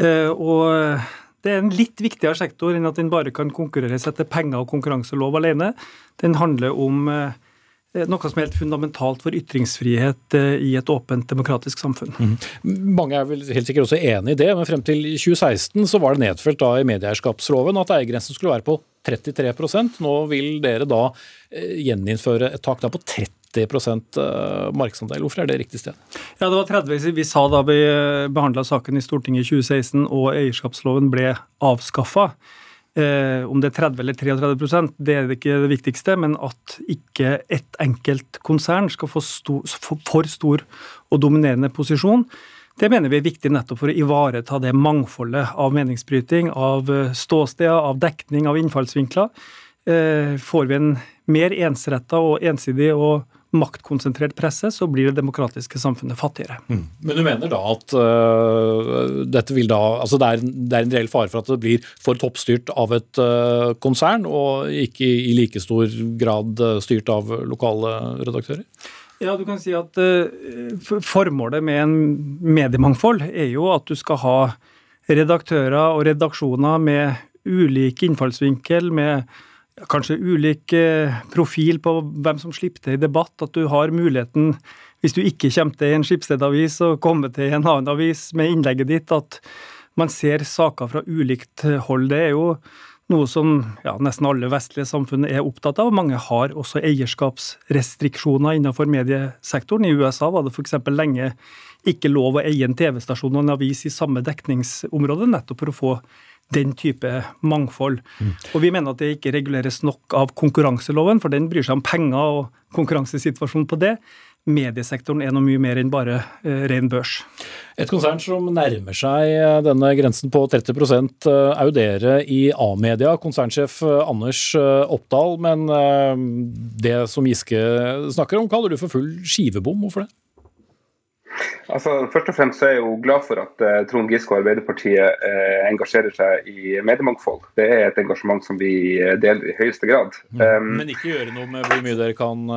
Og det er en litt viktigere sektor enn at den bare kan konkurreres etter penger og konkurranselov alene. Den handler om Eh, noe som er helt fundamentalt for ytringsfrihet eh, i et åpent, demokratisk samfunn. Mm. Mange er vel helt sikkert også enig i det, men frem til 2016 så var det nedfelt da i medieeierskapsloven at eiergrensen skulle være på 33% Nå vil dere da eh, gjeninnføre et tak da på 30 markedsandel. Hvorfor er det riktig sted? Ja, Det var 30 vi sa da vi behandla saken i Stortinget i 2016 og eierskapsloven ble avskaffa. Eh, om det er 30 eller 33% det er ikke det viktigste, men at ikke ett enkelt konsern skal få stor, for stor og dominerende posisjon, det mener vi er viktig nettopp for å ivareta det mangfoldet av meningsbryting, av eh, ståsteder, av dekning, av innfallsvinkler. Eh, får vi en mer ensretta og ensidig og maktkonsentrert presse, så blir det demokratiske samfunnet fattigere. Mm. Men du mener da at uh, dette vil da Altså det er, det er, en reell fare for at det blir for toppstyrt av et uh, konsern, og ikke i, i like stor grad uh, styrt av lokale redaktører? Ja, du kan si at Formålet med en mediemangfold er jo at du skal ha redaktører og redaksjoner med ulik innfallsvinkel, med kanskje ulik eh, profil på hvem som slipper til i debatt. At du har muligheten, hvis du ikke kommer til en Skipsted-avis, å komme til en annen avis med innlegget ditt. At man ser saker fra ulikt hold. Det er jo noe som ja, nesten alle vestlige samfunn er opptatt av. Mange har også eierskapsrestriksjoner innenfor mediesektoren. I USA var det f.eks. lenge ikke lov å eie en TV-stasjon og en avis i samme dekningsområde, nettopp for å få den type mangfold. Mm. Og Vi mener at det ikke reguleres nok av konkurranseloven, for den bryr seg om penger og konkurransesituasjonen på det. Mediesektoren er noe mye mer enn bare eh, ren børs. Et konsern som nærmer seg eh, denne grensen på 30 eh, er jo dere i A-media, konsernsjef eh, Anders Oppdal. Men det som Giske snakker om, kaller du for full skivebom. Hvorfor det? Altså, først og fremst er jeg jo glad for at eh, Trond Giske og Arbeiderpartiet eh, engasjerer seg i mediemangfold. Det er et engasjement som vi uh, deler i høyeste grad. Um, Men ikke gjøre noe med hvor mye dere kan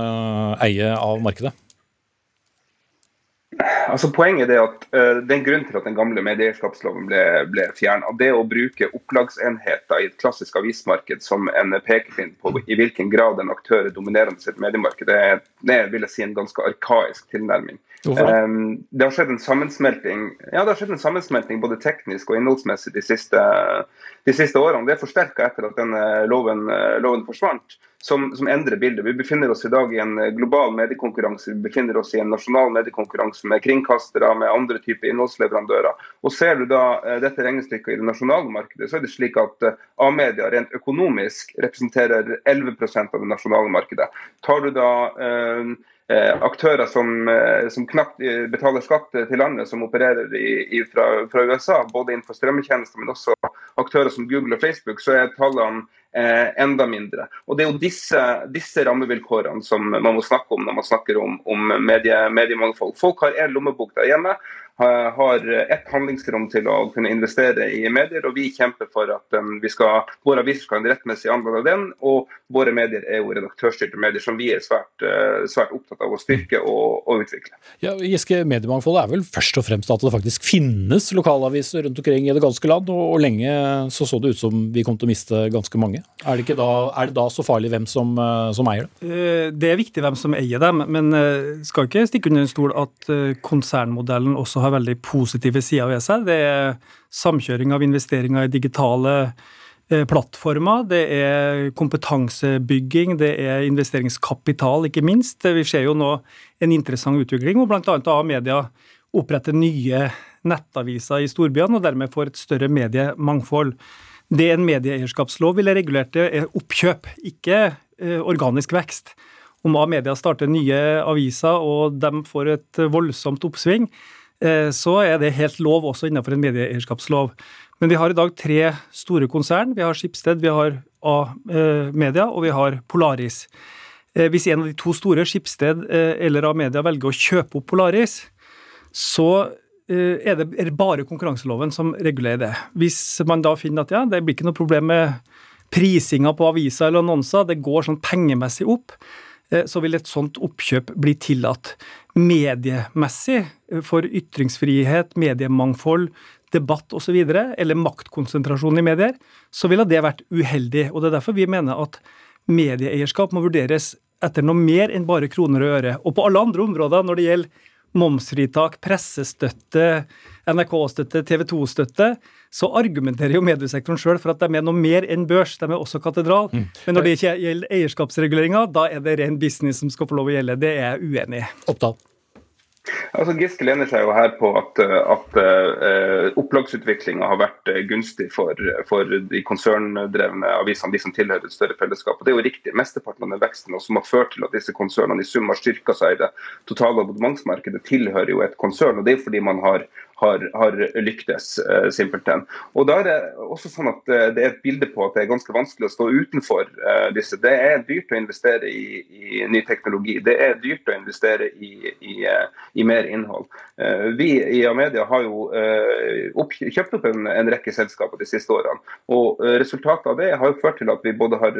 eie av markedet? Altså Poenget er at uh, det er en grunn til at den gamle medieeierskapsloven ble, ble fjerna. Det å bruke opplagsenheter i et klassisk avismarked som en pekepinn på i hvilken grad en aktør er dominerende sitt mediemarked, det er, det vil jeg si en ganske arkaisk tilnærming. Um, det? Har skjedd en sammensmelting. Ja, det har skjedd en sammensmelting både teknisk og innholdsmessig de siste, de siste årene. Det er forsterka etter at denne loven, loven forsvant, som, som, endrer bildet. Vi befinner oss i dag i en global mediekonkurranse. Vi befinner oss i en nasjonal mediekonkurranse med kringkastere, med andre typer innholdsleverandører. Og Ser du da uh, dette regnestykket i det nasjonale markedet, så er det slik at uh, A-media rent økonomisk representerer 11% av det nasjonale markedet. Tar du da Eh, aktører som, eh, som, knapt eh, betaler skatt til landet, som opererer i, i, fra, fra, USA, både innenfor strømmetjenester, men også aktører som Google og Facebook, så er tallene eh, enda mindre. Og Det er jo disse, disse, rammevilkårene som man må snakke om når man snakker om, om medie, mediemangfold. Folk har én lommebok der hjemme, har ett handlingsrom til å kunne investere i medier, og vi kjemper for at den, vi skal, våre aviser skal ha en rettmessig andel av den. Og våre medier er jo redaktørstyrte medier som vi er svært, svært opptatt av å styrke og, og utvikle. Ja, Giske, Mediemangfoldet er vel først og fremst at det faktisk finnes lokalaviser rundt omkring i det ganske land, og, og lenge så så det ut som vi kom til å miste ganske mange. Er det, da, er det da så farlig hvem som, som eier det? Det er viktig hvem som eier dem, men skal ikke stikke under en stol at konsernmodellen også har veldig positive sider ved seg. Det er samkjøring av investeringer i digitale eh, plattformer, det er kompetansebygging, det er investeringskapital, ikke minst. Vi ser jo nå en interessant utvikling hvor bl.a. A-media oppretter nye nettaviser i storbyene, og dermed får et større mediemangfold. Det en medieeierskapslov ville regulert, det er oppkjøp, ikke eh, organisk vekst om A-media starter nye aviser og de får et voldsomt oppsving, Eh, så er det helt lov også innenfor en medieeierskapslov. Men vi har i dag tre store konsern. Vi har Skipsted, vi har A-media og vi har Polaris. Eh, hvis en av de to store, Skipsted eh, eller A-media, velger å kjøpe opp Polaris, så er det bare konkurranseloven som regulerer det. Hvis man da finner at ja, det blir ikke noe problem med prisinga på aviser eller annonser, det går sånn pengemessig opp, så vil et sånt oppkjøp bli tillatt mediemessig eh, for ytringsfrihet, mediemangfold, debatt osv., eller maktkonsentrasjon i medier, så ville det vært uheldig. Og Det er derfor vi mener at medieeierskap må vurderes etter noe mer enn bare kroner og øre. Og på alle andre områder, når det gjelder momsfritak, pressestøtte, NRK-støtte, TV 2-støtte, så argumenterer jo mediesektoren sjøl for at de er noe mer enn børs, de er også katedral. Mm. Men når det ikke gjelder eierskapsreguleringa, da er det ren business som skal få lov å gjelde. Det er jeg uenig i. Oppdal. Altså Giske lener seg jo her på at, at uh, opplagsutviklinga har vært uh, gunstig for, for, de konserndrevne avisene, de som tilhører et større fellesskap. Og Det er jo riktig. Mesteparten av den veksten som har ført til at disse konsernene i sum har styrka seg i det totale abonnementsmarkedet, tilhører jo et konsern. og Det er fordi man har har, har lyktes, uh, simpelthen. Og da er det også sånn at uh, det er et bilde på at det er ganske vanskelig å stå utenfor uh, disse. Det er dyrt å investere i, i, ny teknologi. Det er dyrt å investere i, i, i mer innhold. vi i Amedia har jo opp, kjøpt opp en, en, rekke selskaper de siste årene. Og resultatet av det har jo ført til at vi både har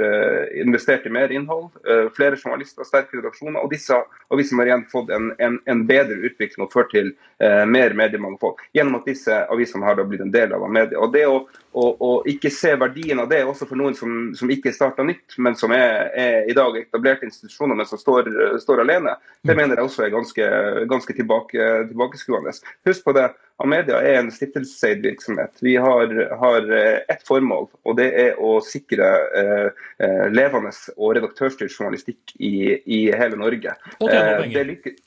investert i mer innhold, flere journalister, sterke redaksjoner, og disse avisene har igjen fått en, en, en bedre utvikling og ført til mer mediemangfold gjennom at disse avisene har blitt en del av media. Og Det å, å, å, ikke se verdien av det, også for noen som, som ikke starta nytt, men som er, er, i dag etablerte institusjoner, men som står, står alene, det mm. mener jeg også er ganske, ganske tilbake, tilbakeskuende. Husk på det, Amedia er en stiftelseseid virksomhet. Vi har, har ett formål, og det er å sikre eh, eh levende og redaktørstyrt journalistikk i, i hele Norge. Og tjene eh, penger. Eh,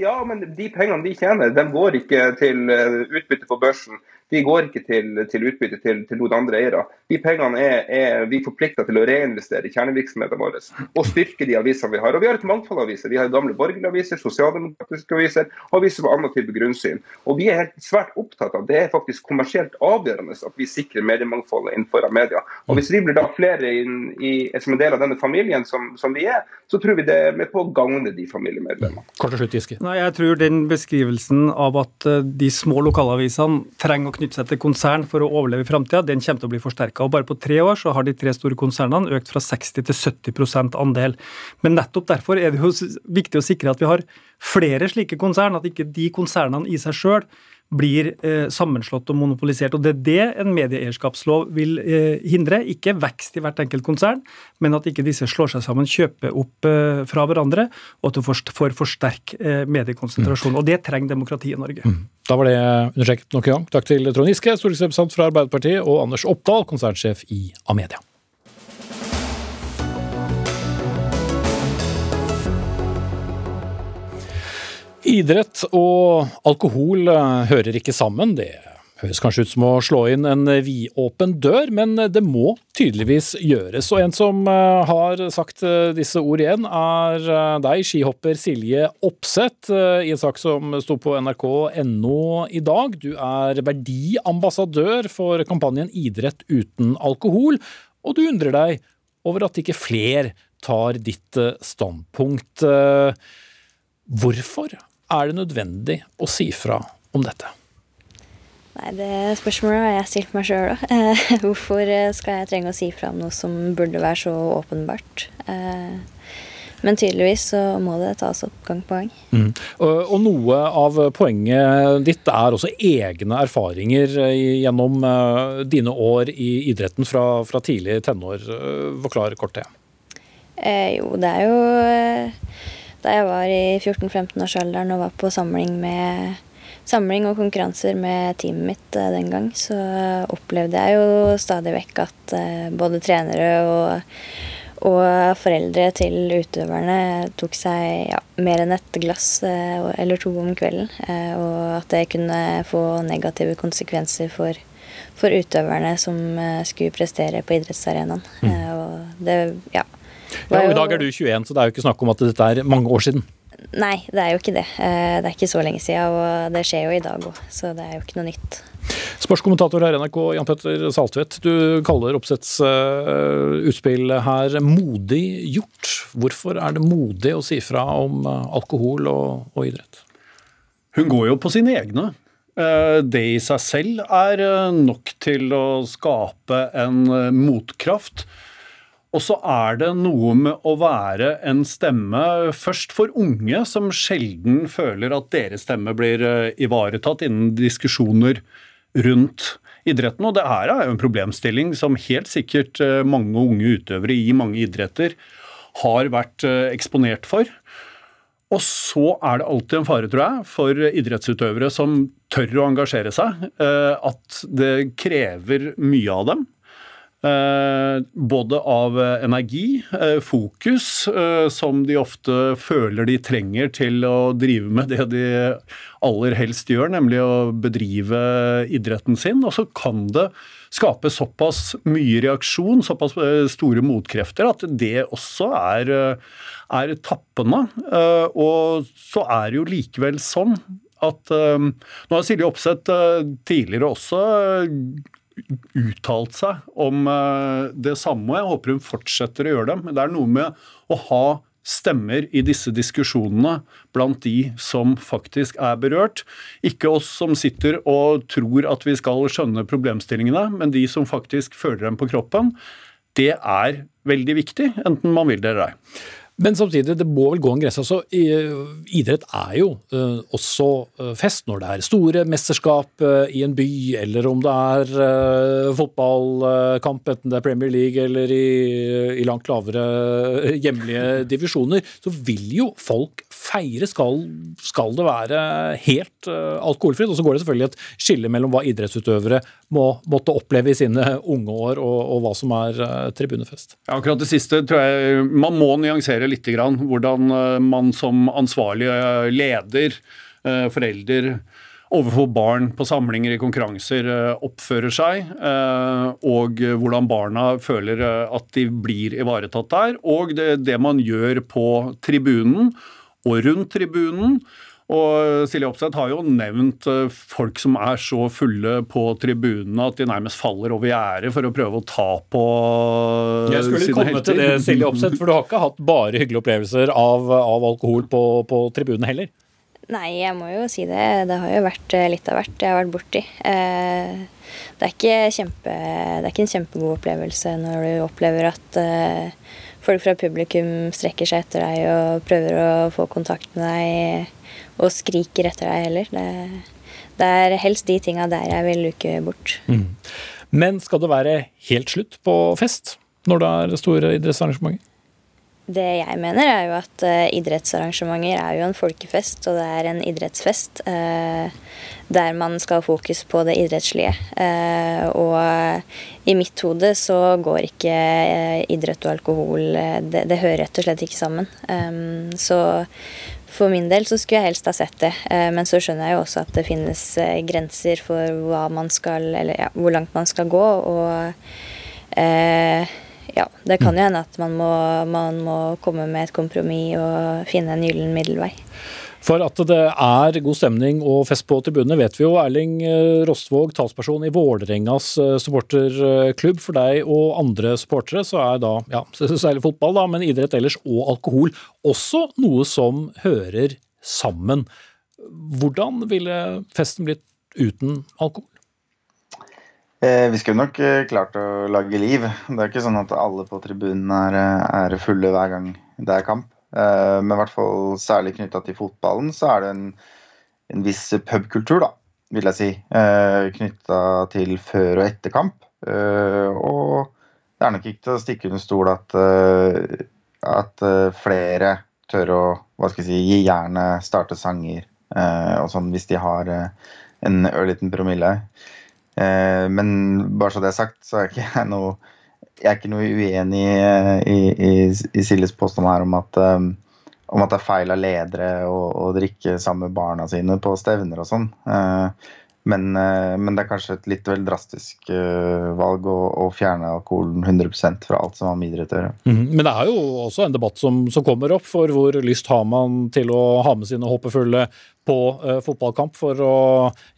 ja, men de pengene de tjener, de går ikke til eh, utbytte på børsen. De går ikke til, til utbytte til, til, noen andre eiere. De pengene er, er vi forplikta til å reinvestere i kjernevirksomheten vår og styrke de avisene vi har. Og Vi har et mangfold av aviser. Vi har gamle borgerlige aviser, sosialdemokratiske aviser og aviser med annen type grunnsyn. Og Vi er helt svært opptatt av det er faktisk kommersielt avgjørende at vi sikrer mediemangfoldet innenfor media. Og Hvis vi blir da flere inn, i, som en del av denne familien som, som, vi er, så tror vi det er med på å gagne de familiemedlemmene. Kort og slutt, Giske. Nei, Jeg tror den beskrivelsen av at eh, de små lokalavisene trenger knytte seg til konsern for å overleve i framtida, den kommer til å bli forsterka. Bare på tre år så har de tre store konsernene økt fra 60 til 70 andel. Men nettopp derfor er det jo viktig å sikre at vi har flere slike konsern, at ikke de konsernene i seg sjøl blir eh, sammenslått og monopolisert. Og Det er det en medieeierskapslov vil eh, hindre. Ikke vekst i hvert enkelt konsern, men at ikke disse slår seg sammen, kjøper opp eh, fra hverandre, og at du får, får for sterk eh, mediekonsentrasjon. Mm. Og Det trenger demokratiet i Norge. Mm. Da var det understreket nok en gang. Takk til Trond Giske, stortingsrepresentant fra Arbeiderpartiet, og Anders Oppdal, konsernsjef i Amedia. Idrett og alkohol eh, hører ikke sammen. Det høres kanskje ut som å slå inn en vidåpen dør, men det må tydeligvis gjøres. Og en som eh, har sagt eh, disse ord igjen, er deg, skihopper Silje Opseth, i en sak som sto på nrk.no i dag. Du er verdiambassadør for kampanjen Idrett uten alkohol, og du undrer deg over at ikke flere tar ditt standpunkt. Hvorfor er det nødvendig å si fra om dette? Nei, Det spørsmålet har jeg stilt meg sjøl òg. Hvorfor skal jeg trenge å si fra om noe som burde være så åpenbart? Eh, men tydeligvis så må det tas opp gang på gang. Mm. Og, og, noe av poenget ditt er også egne erfaringer gjennom uh, dine år i idretten fra, fra tidlig tenår. Forklar kort det. Eh, jo, det er jo Da jeg var i 14-15-årsalderen og var på samling, med, samling og konkurranser med teamet mitt uh, den gang, så opplevde jeg jo stadig vekk at uh, både trenere og og foreldre til utøverne tok seg ja, mer enn et glass eh, eller to om kvelden. Eh, og at det kunne få negative konsekvenser for, for utøverne som eh, skulle prestere på idrettsarenaen. Mm. Og det, ja. Ja og I dag er du 21, så det er jo ikke snakk om at dette er mange år siden. Nei, det er jo ikke det. Det er ikke så lenge siden, og det skjer jo i dag òg, så det er jo ikke noe nytt. Sportskommentator her i NRK, Jan Petter Saltvedt. Du kaller Oppsetts uh, utspill her modig gjort. Hvorfor er det modig å si fra om uh, alkohol og, og, idrett? Hun går jo på sine egne. Det i seg selv er nok til å skape en motkraft. Og så er det noe med å være en stemme først for unge, som sjelden føler at deres stemme blir ivaretatt innen diskusjoner rundt idretten. Og det her er jo en problemstilling som helt sikkert eh, mange unge utøvere i mange idretter har vært eh, eksponert for. Og så er det alltid en fare, tror jeg, for idrettsutøvere som tør å engasjere seg, eh, at det krever mye av dem. Eh, både av eh, energi, eh, fokus, som de ofte føler de trenger til å drive med det de aller helst gjør, nemlig å bedrive idretten sin. Og så kan det skape såpass mye reaksjon, såpass store motkrefter, at det også er, er tappende. Og så er det jo likevel sånn at Nå har Silje Opseth tidligere også uttalt seg om eh, det samme. Jeg håper hun fortsetter å gjøre det. Men det er noe med å ha stemmer i disse diskusjonene blant de som faktisk er berørt. Ikke oss som sitter og tror at vi skal skjønne problemstillingene, men de som faktisk føler dem på kroppen. Det er veldig viktig, enten man vil det eller ei. Men samtidig, det må vel gå en grense. Altså, idrett er jo uh, også uh, fest når det er store mesterskap i en by, eller om det er fotballkamp, enten det er Premier League eller i, i langt lavere hjemlige divisjoner. Så vil jo folk feire. Skal, skal det være helt alkoholfritt? Og så går det selvfølgelig et skille mellom hva idrettsutøvere må måtte oppleve i sine unge år, og, og hva som er tribunefest. Ja, akkurat det siste tror jeg man må nyansere litt grann, hvordan eh, man som ansvarlig eh, leder, eh, forelder, overfor barn på samlinger i konkurranser oppfører seg, og hvordan barna føler at de blir ivaretatt der, og det, det man gjør på tribunen og rundt tribunen. Og Silje Opseth har jo nevnt eh, folk som er så fulle på tribunene at de nærmest faller over gjerdet for å prøve å ta på sine helter. Jeg skulle komme helter. til det, Silje Opseth, for du har ikke hatt bare hyggelige opplevelser av, av alkohol på, på tribunene heller? Nei, jeg må jo si det. Det har jo vært eh, litt av hvert jeg har vært borti. Eh, det er ikke, kjempe, det er ikke en kjempegod opplevelse når du opplever at folk fra publikum strekker seg etter deg og prøver å få kontakt med deg og skriker etter deg heller. Det, det er helst de tinga der jeg vil luke bort. Mm. Men skal det være helt slutt på fest når det er store idrettsarrangementer? Det jeg mener, er jo at uh, idrettsarrangementer er jo en folkefest, og det er en idrettsfest uh, der man skal ha fokus på det idrettslige. Uh, og i mitt hode så går ikke idrett og alkohol det, det, hører rett og slett ikke sammen. Så for min del så skulle jeg helst ha sett det, eh, men så skjønner jeg jo også at det finnes eh, grenser for hva man skal, eller ja, hvor langt man skal gå. Og eh, ja, det kan jo hende at man må, man må komme med et kompromiss og finne en gyllen middelvei. For at det er god stemning og fest på tribunene, vet vi jo. Erling eh, Rostvåg, talsperson i Vålerengas eh, supporterklubb. For deg og andre supportere så er da, ja, særlig fotball, da, men idrett ellers og alkohol også noe som hører sammen. Hvordan ville festen blitt uten alkohol? Eh, vi skulle nok eh, klart å lage liv. Det er ikke sånn at alle på tribunen er, eh, er fulle hver gang det er kamp. Eh, men i hvert fall særlig knytta til fotballen, så er det en, en viss pubkultur, da, vil jeg si. Eh, knytta til før og etter kamp. Eh, og det er nok ikke til å stikke under stol at, at flere tør å hva skal jeg si, gi jernet, starte sanger og sånn hvis de har en ørliten promille. Eh, men bare så det er sagt, så er ikke jeg noe jeg er ikke noe uenig eh, i, i, i Siljes påstand her om at, eh, om at det er feil av ledere å, å drikke sammen med barna sine på stevner og sånn. Men, men det er kanskje et litt vel drastisk valg å, å fjerne alkoholen 100% fra alt som har med idrett å gjøre. Mhm. Men det er jo også en debatt som, som kommer opp, for hvor lyst har man til å ha med sine håpefulle på eh, fotballkamp for å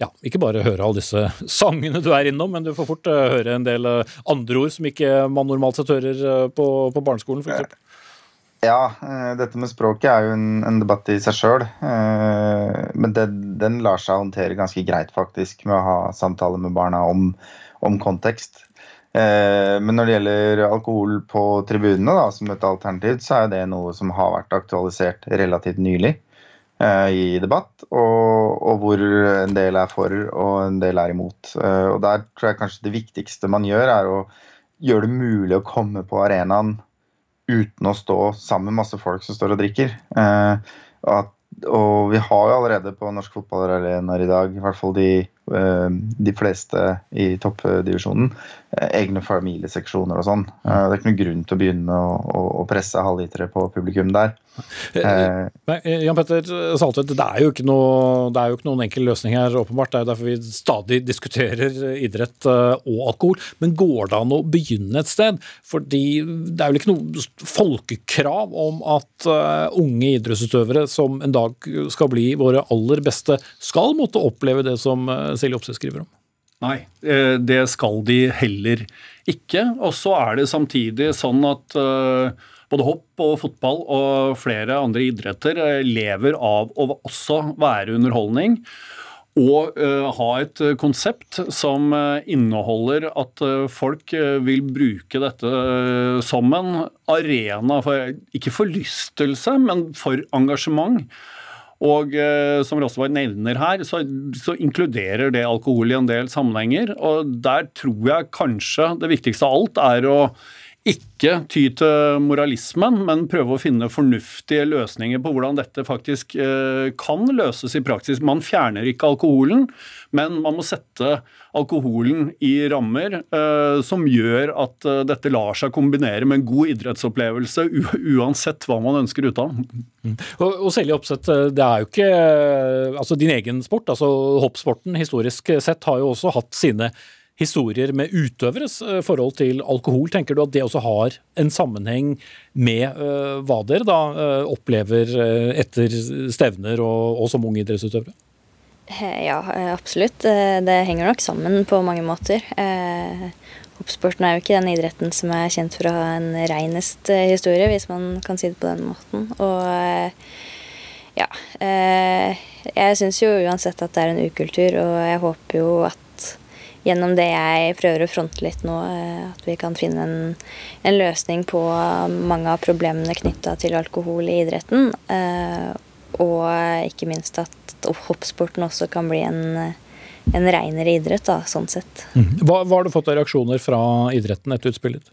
ja, ikke bare høre alle disse sangene du er innom, men du får fort eh, høre en del eh, andre ord som ikke man normalt sett hører på, på barneskolen, f.eks. Ja, dette med språket er jo en, en debatt i seg sjøl. Men det, den lar seg håndtere ganske greit, faktisk, med å ha samtaler med barna om, om kontekst. Men når det gjelder alkohol på tribunene da, som et alternativ, så er det noe som har vært aktualisert relativt nylig i debatt, og, og hvor en del er for og en del er imot. Eh, Og der tror jeg kanskje det viktigste man gjør, er å gjøre det mulig å komme på arenaen uten å stå sammen med masse folk som står og drikker. Eh, og, at, og vi har jo allerede på norsk fotballarenaer i dag, i hvert fall de, eh, de fleste i toppdivisjonen, eh, egne familieseksjoner og sånn. Eh, det er ikke noen grunn til å begynne å, å, presse halvlitere på publikum der. Eh, Nei, Jan Petter Saltvedt, det er jo ikke, noe, det er jo ikke noen enkel løsning her, åpenbart. Det er jo derfor vi stadig diskuterer idrett eh, og alkohol. Men går det an å begynne et sted? Fordi det er vel ikke noe folkekrav om at eh, unge idrettsutøvere som en dag skal bli våre aller beste, skal måtte oppleve det som eh, Silje Opsø skriver om? Nei, eh, det skal de heller ikke. Og så er det samtidig sånn at eh, både hopp og fotball og flere andre idretter eh, lever av å også være underholdning. Og ha et konsept som eh, inneholder at folk vil bruke dette som en arena for ikke forlystelse, men for engasjement. Og eh, som Rosvold nevner her, så, så inkluderer det alkohol i en del sammenhenger. Og der tror jeg kanskje det viktigste av alt er å ikke ty til moralismen, men prøve å finne fornuftige løsninger på hvordan dette faktisk eh, kan løses i praksis. Man fjerner ikke alkoholen, men man må sette alkoholen i rammer eh, som gjør at eh, dette lar seg kombinere med en god idrettsopplevelse, uansett hva man ønsker ut av. Og, og Selje Opseth, det er jo ikke altså Din egen sport, altså hoppsporten, historisk sett har jo også hatt sine historier med utøveres eh, forhold til alkohol. Tenker du at det også har en sammenheng med eh, hva dere da eh, opplever etter stevner og, og som unge idrettsutøvere? Ja, absolutt. Det henger nok sammen på mange måter. Hoppsporten er jo ikke den idretten som er kjent for å ha en reinest historie, hvis man kan si det på den måten. Og ja. Jeg syns jo uansett at det er en ukultur, og jeg håper jo at gjennom det jeg prøver å fronte litt nå, eh, at vi kan finne en, en løsning på mange av problemene knytta til alkohol i idretten. eh, Og ikke minst at hoppsporten også kan bli en, en reinere idrett, da, sånn sett. Hva, hva har du fått av reaksjoner fra idretten etter utspillet?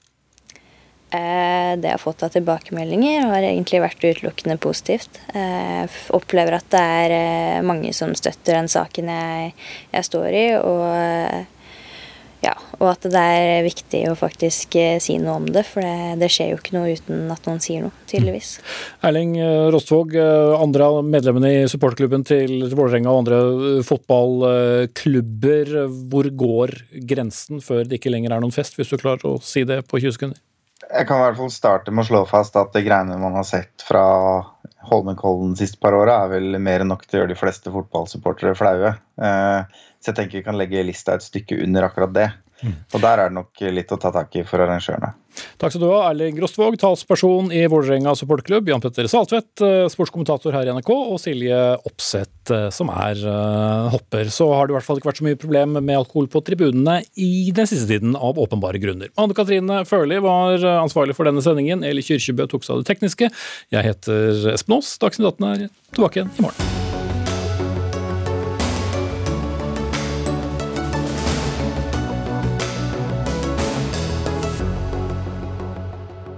Eh, Det jeg har fått av tilbakemeldinger, har egentlig vært utelukkende positivt. Jeg opplever at det er mange som støtter den saken jeg, jeg står i, og, ja, og at det er viktig å faktisk eh, si noe om det, for det, det skjer jo ikke noe uten at noen sier noe, tydeligvis. Erling eh, Rostvåg, eh, andre av medlemmene i supporterklubben til til Vålerenga og andre fotballklubber. Hvor går grensen før det ikke lenger er noen fest, hvis du klarer å si det på 20 sekunder? Jeg kan i hvert fall starte med å slå fast at det greiene man har sett fra Holmenkollen de siste par åra, er vel mer enn nok til å gjøre de fleste fotballsupportere flaue. Eh, Så jeg tenker vi kan legge lista et stykke under akkurat det. Og der er det nok litt å ta tak i for arrangørene. Takk skal du ha, Erling Grostvåg, talsperson i Vålerenga supporterklubb, Jan Petter Saltvedt, eh, sportskommentator her i NRK, og Silje Opseth, eh, som er uh, hopper. Så har det i hvert fall ikke vært så mye problem med alkohol på tribunene i den siste tiden, av åpenbare grunner. Anne Katrine Førli var ansvarlig for denne sendingen, Eli Kyrkjebø tok seg av det tekniske. Jeg heter Espen Aas, Dagsnytt 18 er tilbake igjen i morgen.